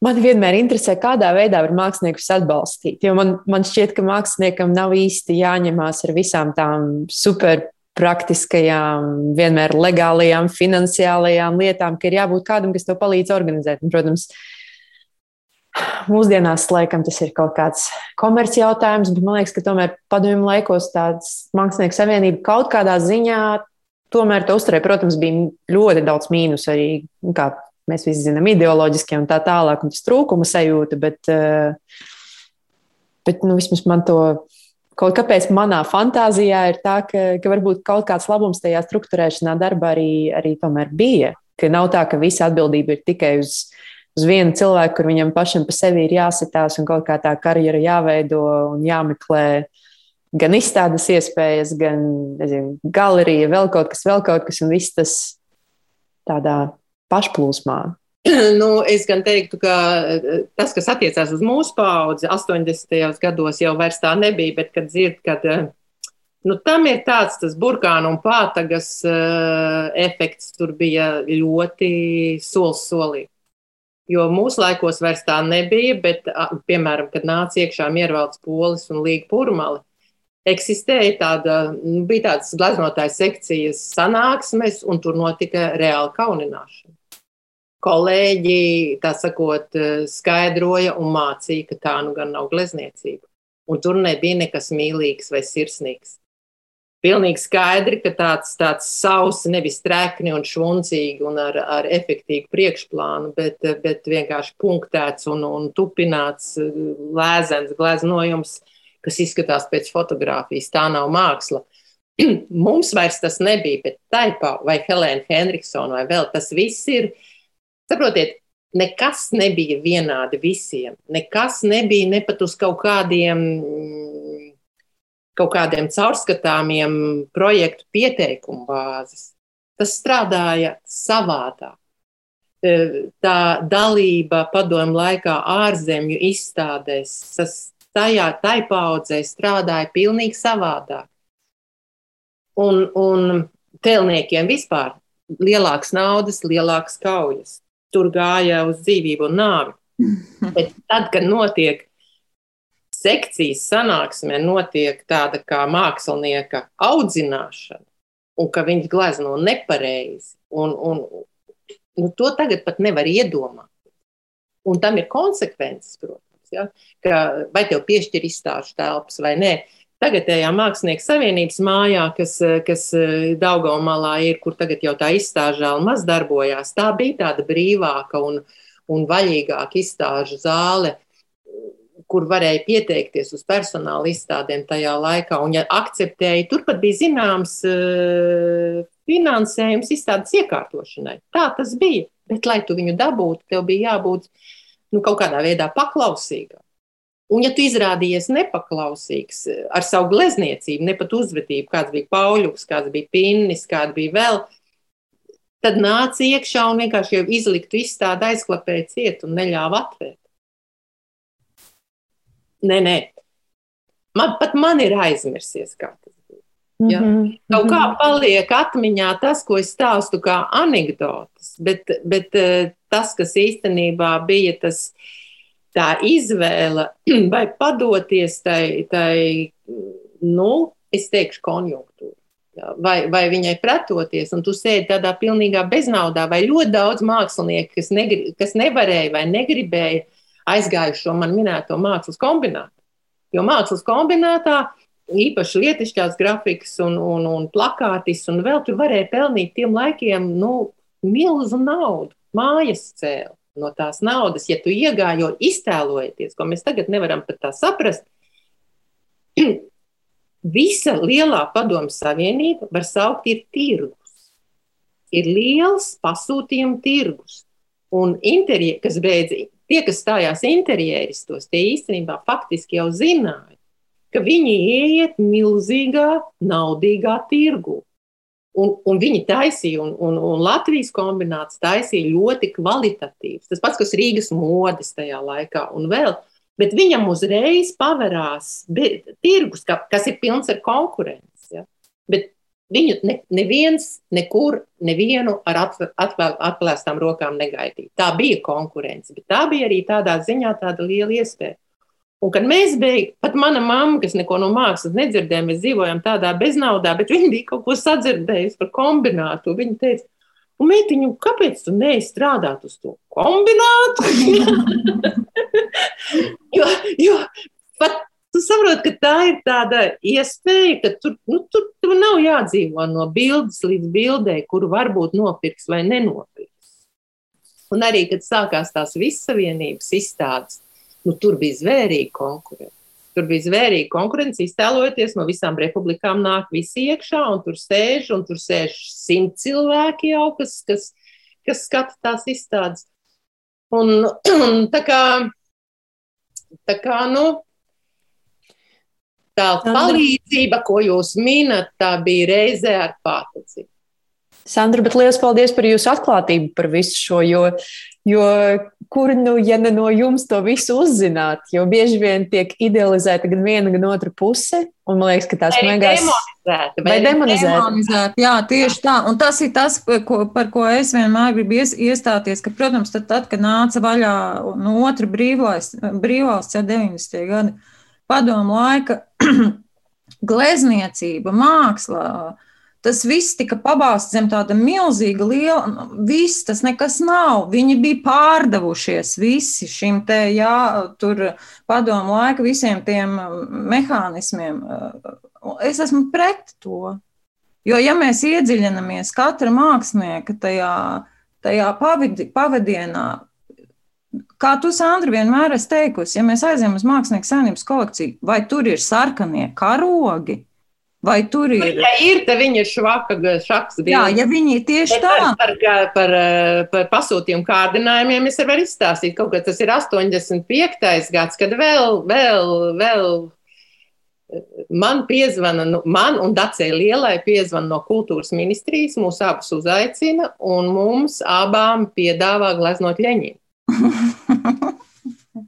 Speaker 4: man vienmēr interesē, kādā veidā var māksliniekus atbalstīt. Jo man, man šķiet, ka māksliniekam nav īsti jāņemās ar visām tām super praktiskajām, vienmēr legālajām, finansiālajām lietām, ka ir jābūt kādam, kas to palīdz organizēt. Un, protams, uh, Mūsdienās, laikam, tas ir kaut kāds komerci jautājums, bet man liekas, ka tomēr padomju laikos tāds mākslinieku savienība kaut kādā ziņā tomēr to uzturēja. Protams, bija ļoti daudz mīnus arī, nu, kā mēs visi zinām, ideoloģiskie un tā tālāk, un tas trūkuma sajūta, bet, eh, bet nu, vismaz man to kaut kāpēc manā fantāzijā ir tā, ka, ka varbūt kaut kāds labums tajā struktūrēšanā darbā arī, arī tomēr bija. Ka nav tā, ka visa atbildība ir tikai uz uz vienu cilvēku, kur viņam pašam pa sevi ir jāsitās un kaut kā tā karjera jāveido un jāmeklē gan izstādes iespējas, gan nezinu, galerija, vēl kaut kas, vēl kaut kas, un viss tas tādā pašplūsmā.
Speaker 3: Nu, es gan teiktu, ka eh, tas, kas attiecās uz mūsu paudzi, 80. gados jau tā nebija, bet kad dzird, kad eh, nu, tam ir tāds burkānu un pātagas uh, efekts, tur bija ļoti solis solī. Jo mūsu laikos vairs tā nebija, bet, piemēram, kad nāca iekšā miervaldes polis un līga purmali, eksistēja tāda, nu, bija tādas gleznotājas sekcijas sanāksmes, un tur notika reāla kaunināšana. Kolēģi, tā sakot, skaidroja un mācīja, ka tā nu gan nav glezniecība. Un tur nebija nekas mīlīgs vai sirsnīgs pilnīgi skaidri, ka tāds, tāds sausi, nevis trekni un švuncīgi un ar, ar efektīvu priekšplānu, bet, bet vienkārši punktēts un, un tupināts lēzens gleznojums, kas izskatās pēc fotografijas. Tā nav māksla. Mums vairs tas nebija, bet Taipā vai Helēna Henriksona vai vēl tas viss ir, saprotiet, nekas nebija vienādi visiem. Nekas nebija ne pat uz kaut kādiem kaut kādiem caurskatāmiem projektu pieteikumu bāzes. Tas strādāja savādāk. E, tā dalība padomu laikā ārzemju izstādēs, tas tajā tai paudzē strādāja pilnīgi savādāk. Un, un tēlniekiem vispār lielākas naudas, lielākas kaujas. Tur gāja uz dzīvību un nāvi. Bet tad, kad notiek sekcijas sanāksmē, notiek tāda kā mākslinieka audzināšana, un ka viņš glezno nepareizi, un, un nu, to tagad pat nevar iedomāt. Un tam ir konsekvences, protams. Ja? Ka, vai tev piešķir izstāžu telpas vai nē. Tagadējā Mākslinieku savienības mājā, kas, kas Daugaumālā ir, kur tagad jau tā izstāžāla maz darbojās, tā bija tāda brīvāka un, un vaļīgāka izstāžu zāle, kur varēja pieteikties uz personāla izstādēm tajā laikā. Un, ja akceptēja, tur pat bija zināms finansējums izstādes iekārtošanai. Tā tas bija. Bet, lai tu viņu dabūtu, tev bija jābūt nu, kaut kādā veidā paklausīgam. Un, ja tu izrādījies nepaklausīgs eh, ar savu glezniecību, ne pat uzvedību, kāds bija Pauļuks, kāds bija Pinnis, kāda bija vēl, tad nāca iekšā un vienkārši jau izliktu izstādi aizklapēja ciet un neļāva atvērt. Nē, nē. Man, pat man ir aizmirsies, kā tas bija. Ja? Mm -hmm. Kaut kā paliek atmiņā tas, ko es stāstu kā anekdotas, bet, bet eh, tas, kas īstenībā bija tas, tā izvēle vai padoties tai, tai nu, es teikšu, konjunktūrai. Vai, vai viņai pretoties, un tu sēdi tādā pilnīgā beznaudā, vai ļoti daudz mākslinieku, kas, negri, kas nevarēja vai negribēja, aizgājuši šo man minēto mākslas kombinātu. Jo mākslas kombinātā īpaši lietišķās grafikas un, un, un plakātis, un vēl tur varēja pelnīt tiem laikiem nu, milzu naudu, mājas cēlu no tās naudas, ja tu iegāji, iztēlojieties, ko mēs tagad nevaram pat tā saprast. Visa lielā padomu savienība var saukt ir tirgus. Ir liels pasūtījuma tirgus. Un interjeri, kas beidz, tie, kas stājās interjeristos, tie īstenībā faktiski jau zināja, ka viņi ieiet milzīgā, naudīgā tirgu. Un, un viņi taisīja, un, un, un Latvijas kombināts taisīja ļoti kvalitatīvs. Tas pats, kas Rīgas modes tajā laikā un vēl. Bet viņam uzreiz pavērās tirgus, kas ir pilns ar konkurenci. Ja? Bet viņu ne, neviens nekur, nevienu ar atplēstām rokām negaidīja. Tā bija konkurence, bet tā bija arī tādā ziņā tāda liela iespēja. Un, kad mēs bijām, pat mana mamma, kas neko no mākslas nedzirdēja, mēs dzīvojām tādā beznaudā, bet viņa bija kaut ko sadzirdējusi par kombinātu. Viņa teica, un meitiņu, kāpēc tu neizstrādāt uz to kombinātu? jo, jo pat tu saproti, ka tā ir tāda iespēja, ka tur, nu, tur, tur nav jādzīvo no bildes līdz bildē, kuru varbūt nopirks vai nenopirks. Un arī, kad sākās tās vissavienības izstādes, nu, tur bija zvērīga konkurence. Tur bija zvērīga konkurence, iztēlojoties, no visām republikām nāk visi iekšā, un tur sēž, un tur sēž simt cilvēki jau, kas, kas, kas skata tās izstādes. Un, un tā kā, tā kā, nu, tā palīdzība, ko jūs minat, tā bija reizē ar paticību.
Speaker 4: Sandra, bet liels paldies par jūsu atklātību par visu šo, jo, jo kur nu, ja ne no jums to visu uzzināt, jo bieži vien tiek idealizēta gan viena, gan otra puse, un man liekas, ka tās
Speaker 2: megās demonizēta. Vai demonizēta? demonizēta? Jā, tieši tā. Un tas ir tas, ko, par ko es vienmēr gribu ies, iestāties, ka, protams, tad, tad kad nāca vaļā no otra brīvvalsts, brīvvalsts, ja 90. gadi, padomu laika glezniecība, māksla, Tas viss tika pabāzts zem tāda milzīga, liela, nu, viss tas nekas nav. Viņi bija pārdevušies visi šim te, jā, tur padomu laika visiem tiem mehānismiem. Es esmu pret to. Jo, ja mēs iedziļinamies katra mākslinieka tajā, tajā pavadi, pavadienā, kā tu, Sandra, vienmēr esi teikusi, ja mēs aizējām uz mākslinieku saimnības kolekciju, vai tur ir sarkanie karogi, Vai tur ir?
Speaker 3: Ja ir, tad viņi ir švaka, šaks.
Speaker 2: Bildi. Jā, ja viņi ir tieši tā.
Speaker 3: Par, par, par, par pasūtījumu kārdinājumiem es varu izstāstīt. Kaut kā tas ir 85. gads, kad vēl, vēl, vēl Man piezvana, nu, man un Dacei Lielai piezvana no kultūras ministrijas, mūs abus uzaicina, un mums abām piedāvā gleznot Ļeņinu.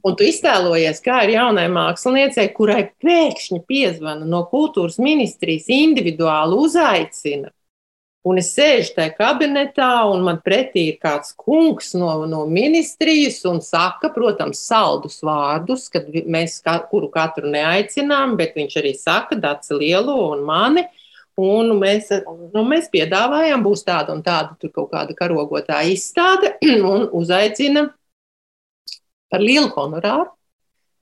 Speaker 3: Un tu iztēlojies, kā ir jaunai māksliniecei, kurai pēkšņi piezvana no kultūras ministrijas, individuāli uzaicina Un es sēžu tajā kabinetā, un man pretī ir kāds kungs no, no ministrijas, un saka, protams, saldus vārdus, kad mēs kuru katru neaicinām, bet viņš arī saka, Dārsa Lielu un mani. Un mēs, nu, mēs piedāvājām, būs tāda un tāda, kaut kāda karogotāja izstāde, un uzaicina par lielu honorāru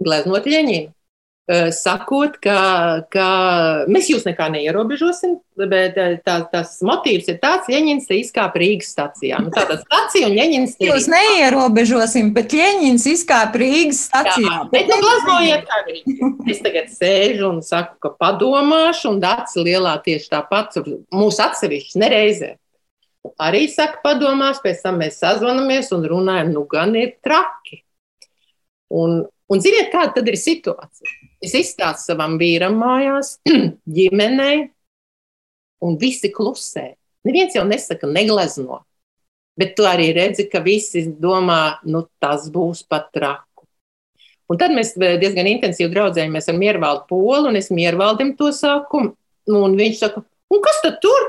Speaker 3: gleznot Ļeņinu. Eh, sakot, ka, ka mēs jūs nekā neierobežosim, bet eh, tā, tas motīvs ir tāds, ka Ļeņins te izkāpa Rīgas stacijā. Nu, tāda stacija un Ļeņins
Speaker 2: te Jūs neierobežosim, bet Ļeņins izkāpa Rīgas stacijā. Jā,
Speaker 3: bet nu glaznojiet kā grib. Es tagad sēžu un saku, ka padomāšu, un Dats lielā tieši tāpat mūsu atsevišķi nereizē. Arī saka, padomās, pēc tam mēs sazvanamies un runājam, nu gan ir traki. Un, un ziniet, kāda tad ir situācija? Es izstāstu savam vīram mājās, ģimenei, un visi klusē. Neviens jau nesaka, neglezno. Bet tu arī redzi, ka visi domā, nu tas būs pat traku. Un tad mēs diezgan intensīvi draudzējamies ar Miervaldu Polu, un es Miervaldim to saku. Un viņš saka, un kas tad tur?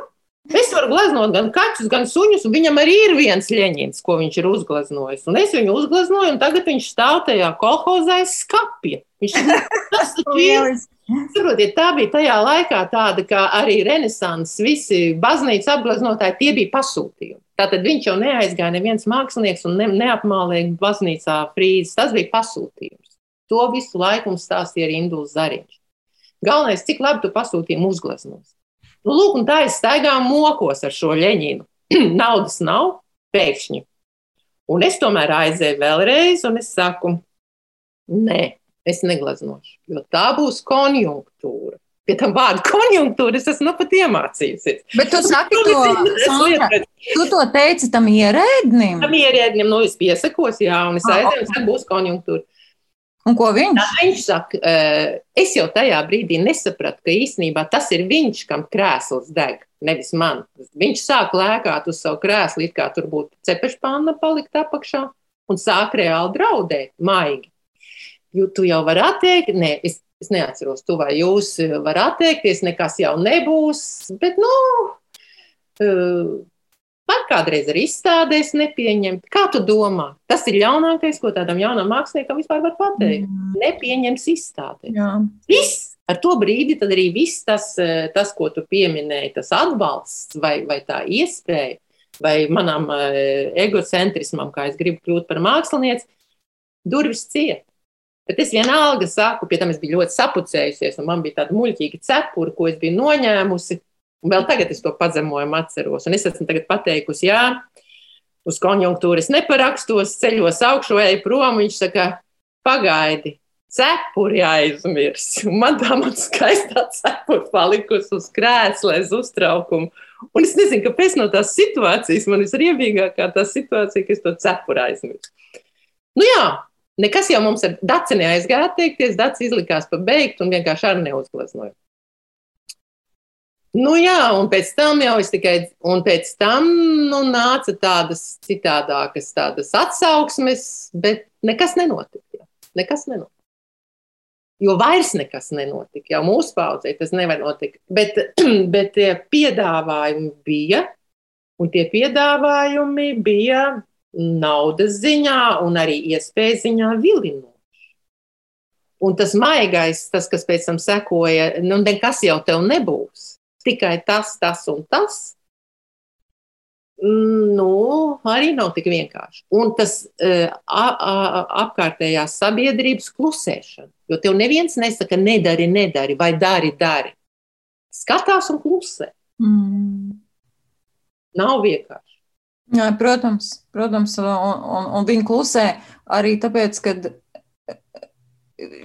Speaker 3: Es varu gleznot gan kaķus, gan suņus, un viņam arī ir viens leņķis, ko viņš ir uzgleznojis. Un es viņu uzgleznoju, un tagad viņš stāv tajā kolhozā skapja. Viņš tas ir. Saprotiet, tā bija tajā laikā tāda, kā arī renesanses, visi baznīcas apgleznotāji, tie bija pasūtījumi. Tātad viņš jau neaizgāja neviens mākslinieks un ne, neapmālēja baznīcā frīzes. Tas bija pasūtījums. To visu laiku mums stāstīja arī Induls Zariņš. Galvenais, cik labi tu pasūtījumu uzgleznos. Nu, lūk, un tā es staigāju mokos ar šo leņķinu. Naudas nav, pēkšņi. Un es tomēr aizēju vēlreiz, un es saku, nē, es neglaznošu, jo tā būs konjunktūra. Pie tam vārdu konjunktūra es esmu nu pat iemācījusies.
Speaker 2: Bet tu saki to, Sandra, tu to teici tam ierēdnim?
Speaker 3: Tam ierēdnim, nu es piesakos, jā, un es ah, aizēju, un okay. būs konjunktūra.
Speaker 2: Un ko viņš?
Speaker 3: Tā viņš saka, es jau tajā brīdī nesapratu, ka īstenībā tas ir viņš, kam krēsls deg, nevis man. Viņš sāk lēkāt uz savu krēslu, it kā tur būtu cepešpāna palikt apakšā, un sāk reāli draudēt, maigi. Jo tu jau vari atteikt, nē, es, es neatceros, tu vai jūs varat atteikties, nekas jau nebūs, bet, nu, Var kādreiz arī izstādēs nepieņemt. Kā tu domā? Tas ir ļaunākais, ko tādam jaunam māksliniekam vispār var pateikt. Mm. Nepieņems izstādē. Jā. Viss! Ar to brīdi arī viss tas, eh, tas ko tu pieminēji, tas atbalsts vai, vai tā iespēja, vai manam eh, egocentrismam, kā es gribu kļūt par mākslinieci, durvis ciet. Bet es vienalga saku, pie tam es biju ļoti sapucējusies, un man bija tāda muļķīga cepura, ko es biju noņēmusi. Un vēl tagad es to pazemojumu atceros. Un es esmu pateikusi, jā, uz konjunktūru es neparakstos, ceļos augšu, eju prom. Viņš saka, pagaidi, cepuri aizmirs. Un man tā man skaistā cepura palikusi uz krēsla, aiz uztraukumu. Un es nezinu, kāpēc no tās situācijas man visriebīgākā tā situācija, ka es to cepuru aizmirsu. Nu jā, nekas jau mums ar daci neaizgāja atteikties, daci izlikās pa beigt un vienkārši ar neuzgleznoju. Nu, jā, un pēc tam jau es tikai, un pēc tam nu, nāca tādas citādākas tādas atsauksmes, bet nekas nenotika. Nekas nenotika. Jo vairs nekas nenotika. Jau mūsu paudzē tas nevar notikt. Bet, bet tie piedāvājumi bija, un tie piedāvājumi bija naudas ziņā un arī iespēju ziņā vilinoši. Un tas maigais, tas, kas pēc tam sekoja, nu, nekas jau tev nebūs tikai tas, tas un tas, nu, arī nav tik vienkārši. Un tas uh, apkārtējās sabiedrības klusēšana. Jo tev neviens nesaka, nedari, nedari, vai dari, dari. Skatās un klusē. Mm. Nav vienkārši.
Speaker 2: Jā, protams, protams un, un, un viņi klusē arī tāpēc, ka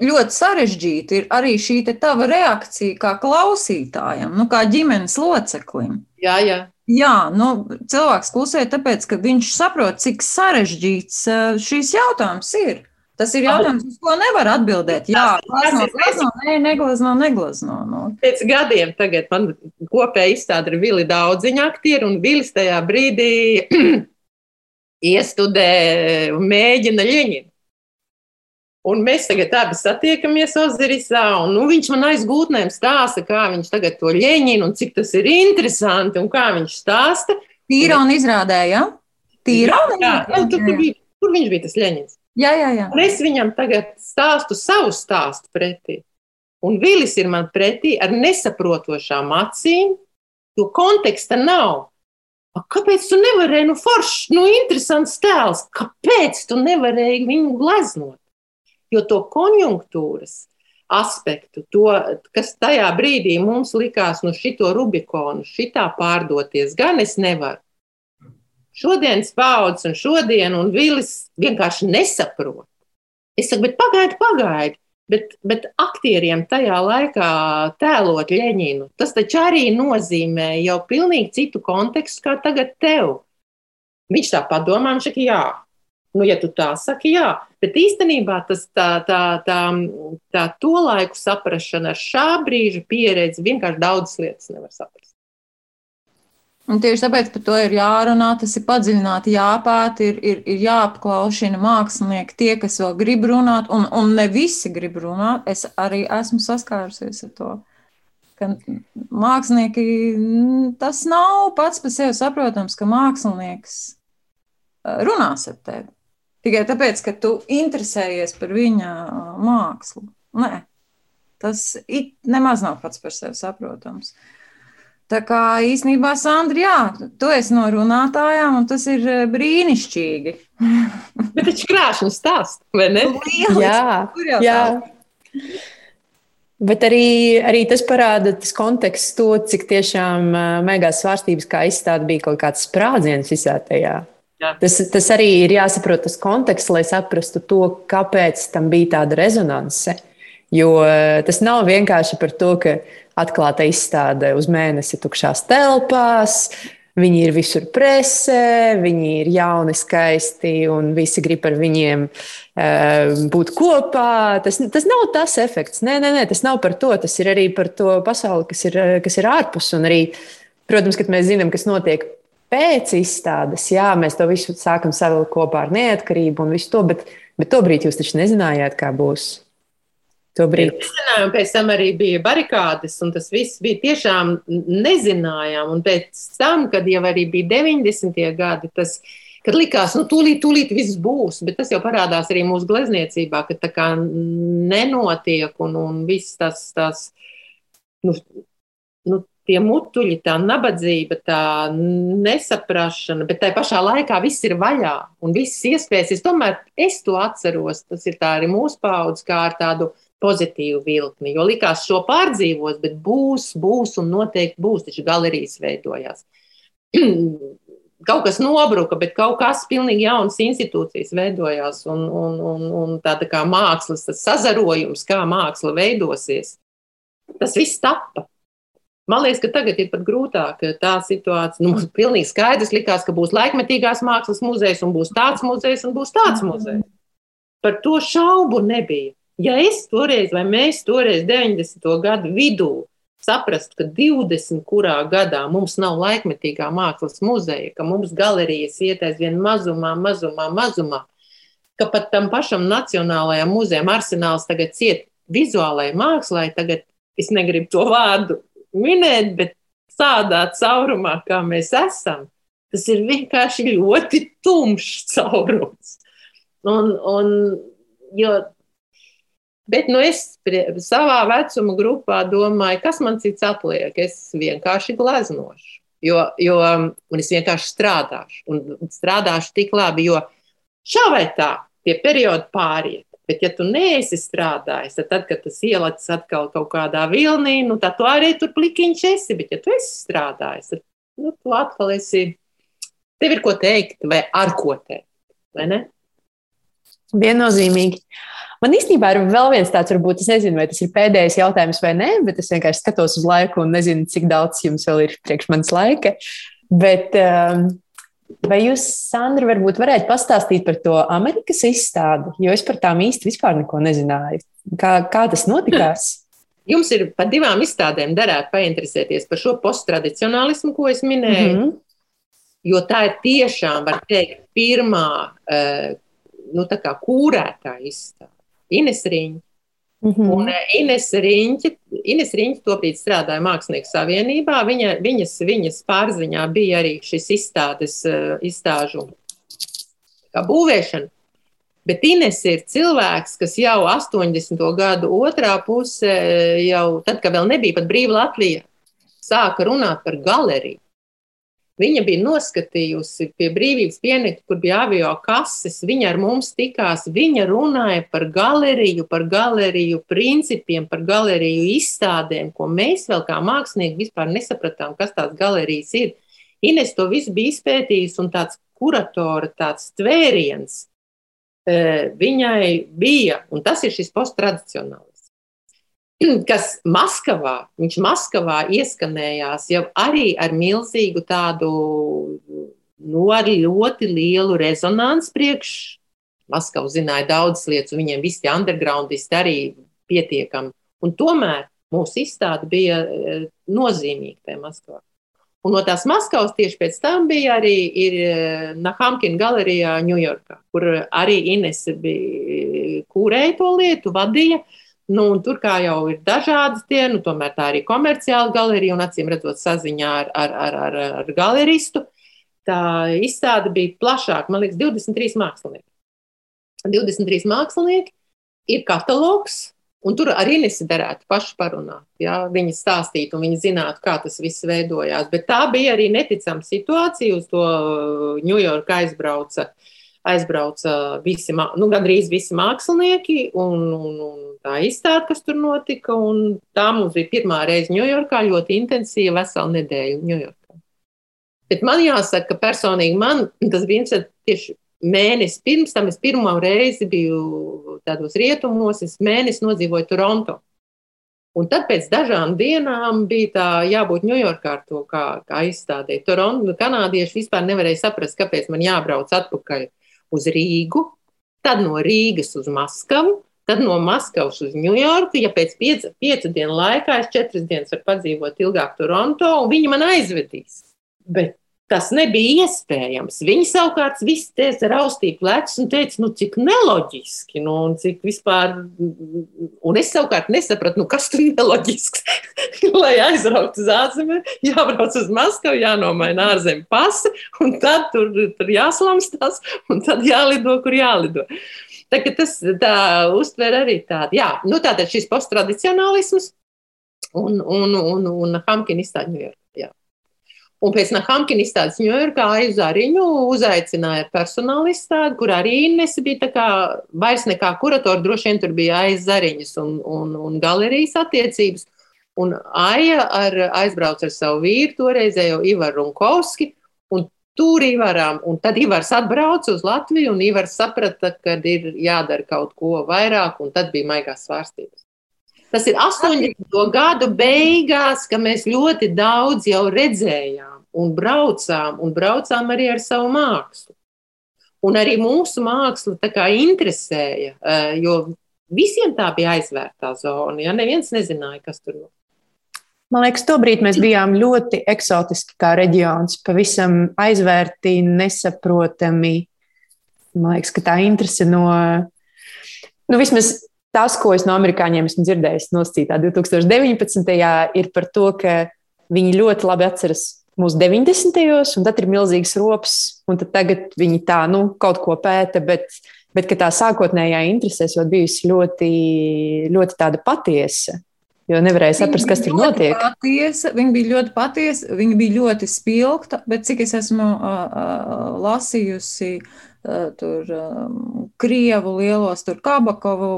Speaker 2: ļoti sarežģīta ir arī šī tava reakcija kā klausītājam, nu, kā ģimenes loceklim.
Speaker 3: Jā, jā.
Speaker 2: Jā, nu, cilvēks klusē, tāpēc, ka viņš saprot, cik sarežģīts šīs jautājums ir. Tas ir jautājums, uz ko nevar atbildēt. Jā, glazno, glazno, nē, neglazno, neglazno. No. Nu.
Speaker 3: Pēc gadiem tagad man kopēji izstāda ar Vili daudziņu aktieru, un Vilis tajā brīdī iestudē un mēģina Ļeņinu. Un mēs tagad abi satiekamies Ozirisā, un nu, viņš man aizgūtnēm stāsta, kā viņš tagad to ļeņina, un cik tas ir interesanti, un kā viņš stāsta.
Speaker 2: Tīra un izrādēja, ja? Tīra un
Speaker 3: izrādēja. Nu, tur, bija, tur viņš bija tas ļeņins.
Speaker 2: Jā, jā, jā.
Speaker 3: Un es viņam tagad stāstu savu stāstu pretī. Un Vilis ir man pretī ar nesaprotošām acīm, jo konteksta nav. Kāpēc tu nevarēji, nu, foršs, nu, interesants tēls, kāpēc tu nevarēji viņu gleznot? Jo to konjunktūras aspektu, to, kas tajā brīdī mums likās, nu, šito Rubikonu, šitā pārdoties, gan es nevaru šodienas paudzes un šodien, un Vilis vienkārši nesaprot. Es saku, bet pagaidi, pagaidi. Bet, bet aktieriem tajā laikā tēlot Leņķinu, tas taču arī nozīmē jau pilnīgi citu kontekstu, kā tagad tev. Viņš tā padomā, viņš saka, jā. Nu, ja tu tā saki, jā, bet īstenībā tas tā, tā, tā, tā to laiku saprašana ar šā brīža pieredzi vienkārši daudzas lietas nevar saprast.
Speaker 2: Un tieši tāpēc par to ir jārunā, tas ir padziļināti jāpēta, ir, ir, ir jāapklaušina mākslinieki, tie, kas vēl grib runāt, un, un ne visi grib runāt. Es arī esmu saskārusies ar to. Ka mākslinieki, tas nav pats par sevi saprotams, ka mākslinieks runās ar tevi. Tikai tāpēc, ka tu interesējies par viņa mākslu. Nē, tas nemaz nav pats par sevi saprotams. Uh, Tā kā īsnībā, Sandra, jā, tu esi no runātājām, un tas ir eh, brīnišķīgi.
Speaker 3: Bet taču krāšņi stāst, vai ne?
Speaker 4: Lieliski. Jā, jā. Bet arī, arī tas parāda tas konteksts, to, cik tiešām uh, megās svārstības kā izstāde bija kaut kāds sprādziens visā tajā. Tas, tas arī ir jāsaprot tas konteksts, lai saprastu to, kāpēc tam bija tāda rezonance. Jo uh, tas nav vienkārši par to, ka atklāta izstāde uz mēnesi tukšās telpās. Viņi ir visur presē, viņi ir jauni, skaisti, un visi grib ar viņiem uh, būt kopā. Tas, tas nav tas efekts. Nē, nē, nē, tas nav par to. Tas ir arī par to pasauli, kas ir, kas ir ārpus. Un arī, protams, kad mēs zinām, kas notiek pēc izstādes, jā, mēs to visu sākam savilkt kopā ar neatkarību un visu to, bet, bet tobrīd jūs taču nezinājāt, kā būs.
Speaker 3: Tobrīd. Mēs nezinājām, pēc tam arī bija barikādes, un tas viss bija tiešām nezinājām. Un pēc tam, kad jau arī bija 90. gadi, tas, kad likās, nu, tūlīt, tūlīt viss būs, bet tas jau parādās arī mūsu glezniecībā, ka tā kā nenotiek, un, un viss tas, tas nu, nu, tie mutuļi, tā nabadzība, tā nesaprašana, bet tajā pašā laikā viss ir vaļā un viss iespējas. Es tomēr es to atceros, tas ir tā arī mūsu paudze, kā ar tādu pozitīvu vilkli. Jo likās, šo pārdzīvos, bet būs, būs un noteikti būs. Taču galerijas veidojās. kaut kas nobruka, bet kaut kas pilnīgi jauns institūcijas veidojās. Un, un, un, un tāda kā mākslas sazarojums, kā māksla veidosies, tas viss tappa. Man liekas, ka tagad ir pat grūtāk tā situācija. Nu, mums pilnīgi skaidrs likās, ka būs laikmetīgās mākslas muzejs, un būs tāds muzejs, un būs tāds muzejs. Par to šaubu nebija. Ja es toreiz, vai mēs toreiz 90. gadu vidū saprastu, ka 20. kurā gadā mums nav laikmetīgā mākslas muzeja, ka mums galerijas iet aizvien mazumā, mazumā, mazumā, ka pat tam pašam Nacionālajam muzejam arsenāls tagad ciet vizuālajai mākslai, tagad es negribu to vārdu minēt, bet tādā caurumā, kā mēs esam, tas ir vienkārši ļoti tumšs caurums. Un, un, jo Bet nu, es savā vecuma grupā domāju, kas man cits atliek. Es vienkārši gleznošu. Jo, jo un es vienkārši strādāšu. Un strādāšu tik labi, jo šā vai tā tie periodi pāriet. Bet, ja tu neesi strādājis, tad, tad kad tas ielicis atkal kaut kādā vilnī, nu, tad tu arī tur plikiņš esi. Bet, ja tu esi strādājis, tad nu, tu atkal esi. Tev ir ko teikt, vai ar ko teikt, vai ne?
Speaker 4: Viennozīmīgi. Man īstenībā ir vēl viens tāds, varbūt es nezinu, vai tas ir pēdējais jautājums vai nē, bet es vienkārši skatos uz laiku un nezinu, cik daudz jums vēl ir priekš manas laika. Bet um, vai jūs, Sandra, varbūt varētu pastāstīt par to Amerikas izstādi, jo es par tām īsti vispār neko nezināju. Kā, kā tas notikās?
Speaker 3: Jums ir par divām izstādēm derētu painteresēties par šo posttradicionālismu, ko es minēju. Mm -hmm. Jo tā ir tiešām, var teikt, pirmā uh, nu, kūrētā izstāde. Ines Riņa. Mm -hmm. Un eh, Ines Riņķa, Ines Riņķa tobrīd strādāja Mākslinieku savienībā. Viņa, viņas, viņas pārziņā bija arī šis izstādes, eh, izstāžu būvēšana. Bet Ines ir cilvēks, kas jau 80. gadu otrā pusē, jau tad, kad vēl nebija pat brīva Latvija, sāka runāt par galeriju. Viņa bija noskatījusi pie brīvības pienekta, kur bija avio kases. Viņa ar mums tikās. Viņa runāja par galeriju, par galeriju principiem, par galeriju izstādēm, ko mēs vēl kā mākslinieki vispār nesapratām, kas tās galerijas ir. Ines to visu bija izpētījusi un tāds kuratora, tāds tvēriens e, viņai bija, un tas ir šis posttradicionāls kas Maskavā, viņš Maskavā ieskanējās jau arī ar milzīgu tādu, nu, ar ļoti lielu rezonanci priekš. Maskava zināja daudzas lietas, un viņiem visi tie undergroundisti arī pietiekami. Un tomēr mūsu izstāde bija e, nozīmīga tajā Maskavā. Un no tās Maskavas tieši pēc tam bija arī e, Nahamkina galerijā Ņujorkā, kur arī Inese bija kūrēja to lietu, vadīja. Uh, Nu, tur kā jau ir dažādas tie, nu, tomēr tā arī komerciāla galerija un acīm redzot saziņā ar, ar, ar, ar, ar galeristu. Tā izstāde bija plašāka, man liekas, 23 mākslinieki. 23 mākslinieki ir katalogs, un tur arī nesiderētu paši parunāt. Ja? Viņi stāstītu un viņi zinātu, kā tas viss veidojās. Bet tā bija arī neticama situācija. Uz to Ņujorka aizbrauca aizbrauca visi, nu, gandrīz visi mākslinieki un, un, un tā izstāde, kas tur notika. Tā mums bija pirmā reize Ņujorkā, ļoti intensīva, vesela nedēļa Ņujorkā. Bet man jāsaka, ka personīgi man tas bija tieši mēnesis pirms tam. Es pirmo reizi biju tādos rietumos, es mēnesi nodzīvoju Toronto. Un tad pēc dažām dienām bija tā jābūt Ņujorkā ar to kā, kā izstādē. Toronto kanādieši vispār nevarēja saprast, kāpēc man jābrauc atpakaļ uz Rīgu, tad no Rīgas uz Maskavu, tad no Maskavas uz Ņujorku. Ja pēc piecu, piecu dienu laikā es četras dienas varu padzīvot ilgāk Toronto, un viņi man aizvedīs. Bet Tas nebija iespējams. Viņi savukārt visi teica, raustīja plecus un teica, nu, cik neloģiski, nu, un cik vispār. Un es savukārt nesapratu, nu, kas tur neloģisks. Lai aizbrauktu uz ārzemēm, jābrauc uz Maskavu, jānomaina ārzemju pasi, un tad tur, tur jāslamstās, un tad jālido, kur jālido. Tā, tas tā uztver arī tādu, jā, nu, tātad šis posttradicionālisms un, un, un, un Hamkina izstāļņu. Un pēc Nahamkina izstādes Ņujorkā aiz Zariņu uzaicināja personāla izstādi, kur arī Inese bija tā kā vairs nekā kuratora, droši vien tur bija aiz Zariņas un, un, un galerijas attiecības. Un Aija ar, aizbrauca ar savu vīru, toreizējo Ivaru Runkovski, un tur Ivaram, un tad Ivars atbrauca uz Latviju, un Ivars saprata, ka ir jādara kaut ko vairāk, un tad bija maigās svārstības. Tas ir 80. gadu beigās, ka mēs ļoti daudz jau redzējām un braucām, un braucām arī ar savu mākslu. Un arī mūsu māksla tā kā interesēja, eh, jo visiem tā bija aizvērtā zona. Ja neviens nezināja, kas tur ir.
Speaker 4: Man liekas, tobrīd mēs bijām ļoti eksotiski kā reģions, pavisam aizvērti, nesaprotami. Man liekas, ka tā interese no, nu, vismaz tas, ko es no amerikāņiem esmu dzirdējis, nosacītā 2019. ir par to, ka viņi ļoti labi atceras mūsu 90. gados, un tad ir milzīgs rops, un tagad viņi tā, nu, kaut ko pēta, bet, bet tā sākotnējā interese jau bijusi ļoti, ļoti tāda patiesa. Jo nevarēja saprast, kas tur notiek.
Speaker 2: Patiesa, viņa bija ļoti patiesa, viņa bija ļoti spilgta, bet cik es esmu uh, uh, lasījusi uh, tur Krievu lielos, tur Kabakovu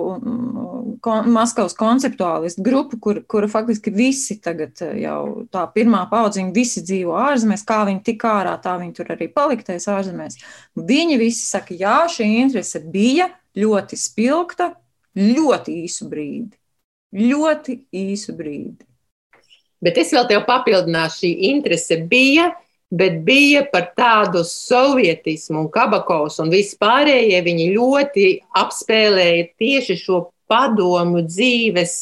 Speaker 2: kon, Maskavas konceptuālistu grupu, kur, kura faktiski visi tagad jau tā pirmā paudziņa, visi dzīvo ārzemēs, kā viņi tik ārā, tā viņi tur arī paliktais ārzemēs. Viņi visi saka, jā, šī interese bija ļoti spilgta, ļoti īsu brīdi. Ļoti īsu brīdi.
Speaker 3: Bet es vēl tev papildināšu, šī interese bija, bet bija par tādu sovietismu un kabakovs un vispārējie. Viņi ļoti apspēlēja tieši šo padomu dzīves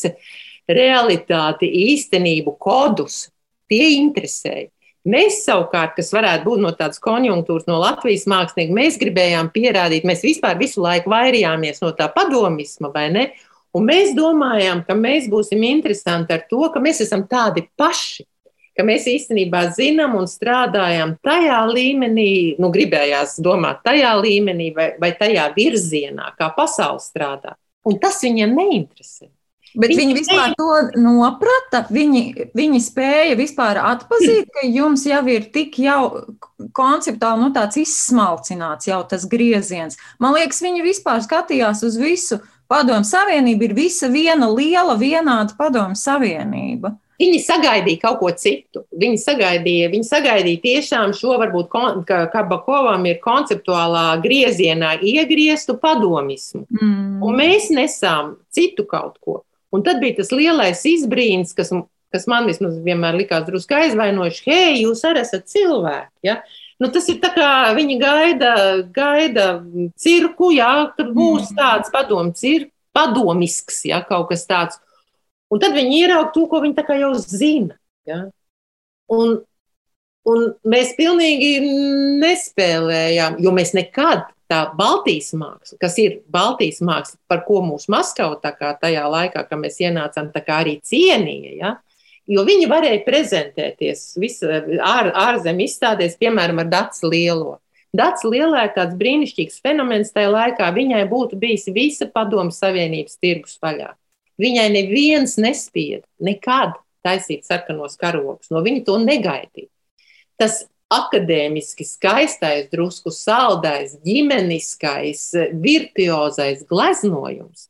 Speaker 3: realitāti, īstenību, kodus. Tie interesēja. Mēs savukārt, kas varētu būt no tādas konjunktūras, no Latvijas mākslinieka, mēs gribējām pierādīt, mēs vispār visu laiku vairījāmies no tā padomisma, vai ne? Un mēs domājām, ka mēs būsim interesanti ar to, ka mēs esam tādi paši, ka mēs īstenībā zinām un strādājam tajā līmenī, nu, gribējās domāt tajā līmenī vai, vai tajā virzienā, kā pasaule strādā. Un tas viņiem neinteresē.
Speaker 2: Bet viņi, viņi vispār to noprata. Viņi, viņi spēja vispār atpazīt, ka jums jau ir tik jau konceptuāli nu, tāds izsmalcināts jau tas grieziens. Man liekas, viņi vispār skatījās uz visu. Padomu savienība ir visa viena liela, vienāda padomu savienība.
Speaker 3: Viņi sagaidīja kaut ko citu. Viņi sagaidīja, viņi sagaidīja tiešām šo, varbūt, ka Kabakovam ir konceptuālā griezienā iegrieztu padomismu. Mm. Un mēs nesām citu kaut ko. Un tad bija tas lielais izbrīns, kas, kas man vismaz vienmēr likās drusku aizvainojuši. Hei, jūs arī esat cilvēki! Ja? Nu, tas ir tā kā viņi gaida, gaida cirku, jā, kad būs mm. tāds padoms, ir padomisks, ja, kaut kas tāds. Un tad viņi ieraug to, ko viņi jau zina. Ja? Un, un mēs pilnīgi nespēlējām, jo mēs nekad tā Baltijas māksla, kas ir Baltijas māksla, par ko mūsu Maskava tajā laikā, kad mēs ienācām, arī cienīja. Ja? Jo viņi varēja prezentēties ār, ārzemēs izstādēs, piemēram, ar Dācis Lielo. Dācis Lielā ir tāds brīnišķīgs fenomens tajā laikā. Viņai būtu bijis visa padomu savienības tirgus vaļā. Viņai neviens nespieda nekad taisīt sarkanos karogus. No viņa to negaidīja. Tas akadēmiski skaistais, drusku saldais, ģimeniskais, virtuozais gleznojums.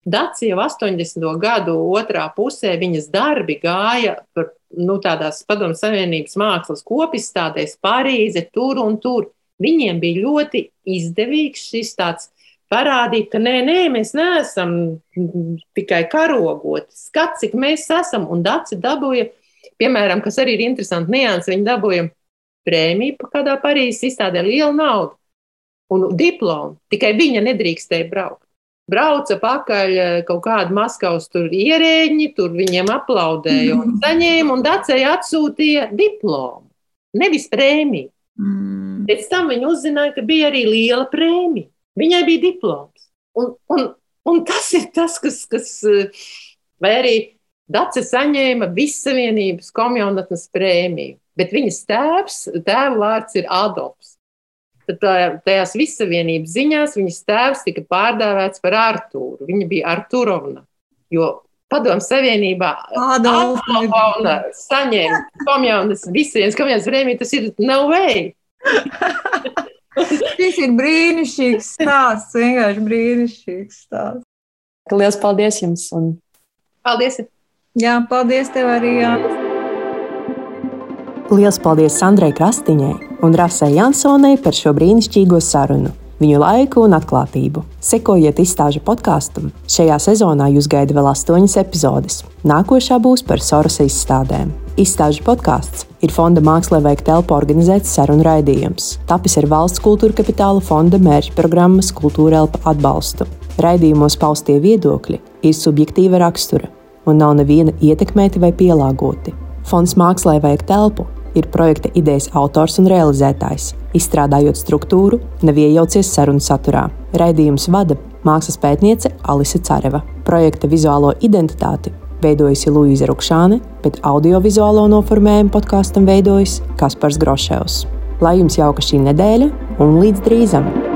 Speaker 3: Dats jau 80. gadu otrā pusē viņas darbi gāja par nu, tādās padomu savienības mākslas kopizstādēs Parīze, tur un tur. Viņiem bija ļoti izdevīgs šis tāds parādīt, ka nē, nē, mēs neesam tikai karogoti. Skats, cik mēs esam, un Dats dabūja, piemēram, kas arī ir interesanti nianses, viņi dabūja prēmiju kādā Parīzes izstādē, liela nauda un diplomu. Tikai viņa nedrīkstēja braukt. Brauca pakaļ eh, kaut kāda Maskavas ierēģi, tur viņiem aplaudēja un saņēma, un Dacēja atsūtīja diplomu, nevis prēmiju. Mm. Pēc tam viņi uzzināja, ka bija arī liela prēmija. Viņai bija diploms. Un, un, un tas ir tas, kas, kas eh, vai arī Dace saņēma Vissavienības komjaunatnes prēmiju bet viņas tēvs, tēva vārds ir Adolfs. Tad tajās visavienības ziņās viņas tēvs tika pārdēvēts par Artūru. Viņa bija Arturovna, jo Padomu Savienībā Adolfs saņēma komjaunas visienas komjaunas prēmiju, tas ir no way.
Speaker 2: Šis ir brīnišķīgs stāsts, vienkārši brīnišķīgs stāsts.
Speaker 1: Lielas paldies jums! Un...
Speaker 3: Paldies!
Speaker 2: Jā, paldies tev arī! Jā.
Speaker 1: Lielas paldies Sandrai Krastiņai un Rasai Jansonai par šo brīnišķīgo sarunu, viņu laiku un atklātību. Sekojiet izstāžu podkāstam. Šajā sezonā jūs gaida vēl astoņas epizodes. Nākošā būs par Soras izstādēm. Izstāžu podkāsts ir Fonda Mākslā veikt telpu organizēts sarunu raidījums. Tapis ar valsts kultūra kapitāla fonda mērķa programmas Kultūra Elpa atbalstu. Raidījumos paustie viedokļi ir subjektīva rakstura un nav neviena ietekmēti vai pielāgoti. Fonds Mākslā vajag telpu ir projekta idejas autors un realizētājs. Izstrādājot struktūru, neviejaucies sarunu saturā. Raidījums vada mākslas pētniece Alise Careva. Projekta vizuālo identitāti veidojusi Luīza Rukšāne, bet audiovizuālo noformējumu podkāstam veidojis Kaspars Groševs. Lai jums jauka šī nedēļa un līdz drīzam!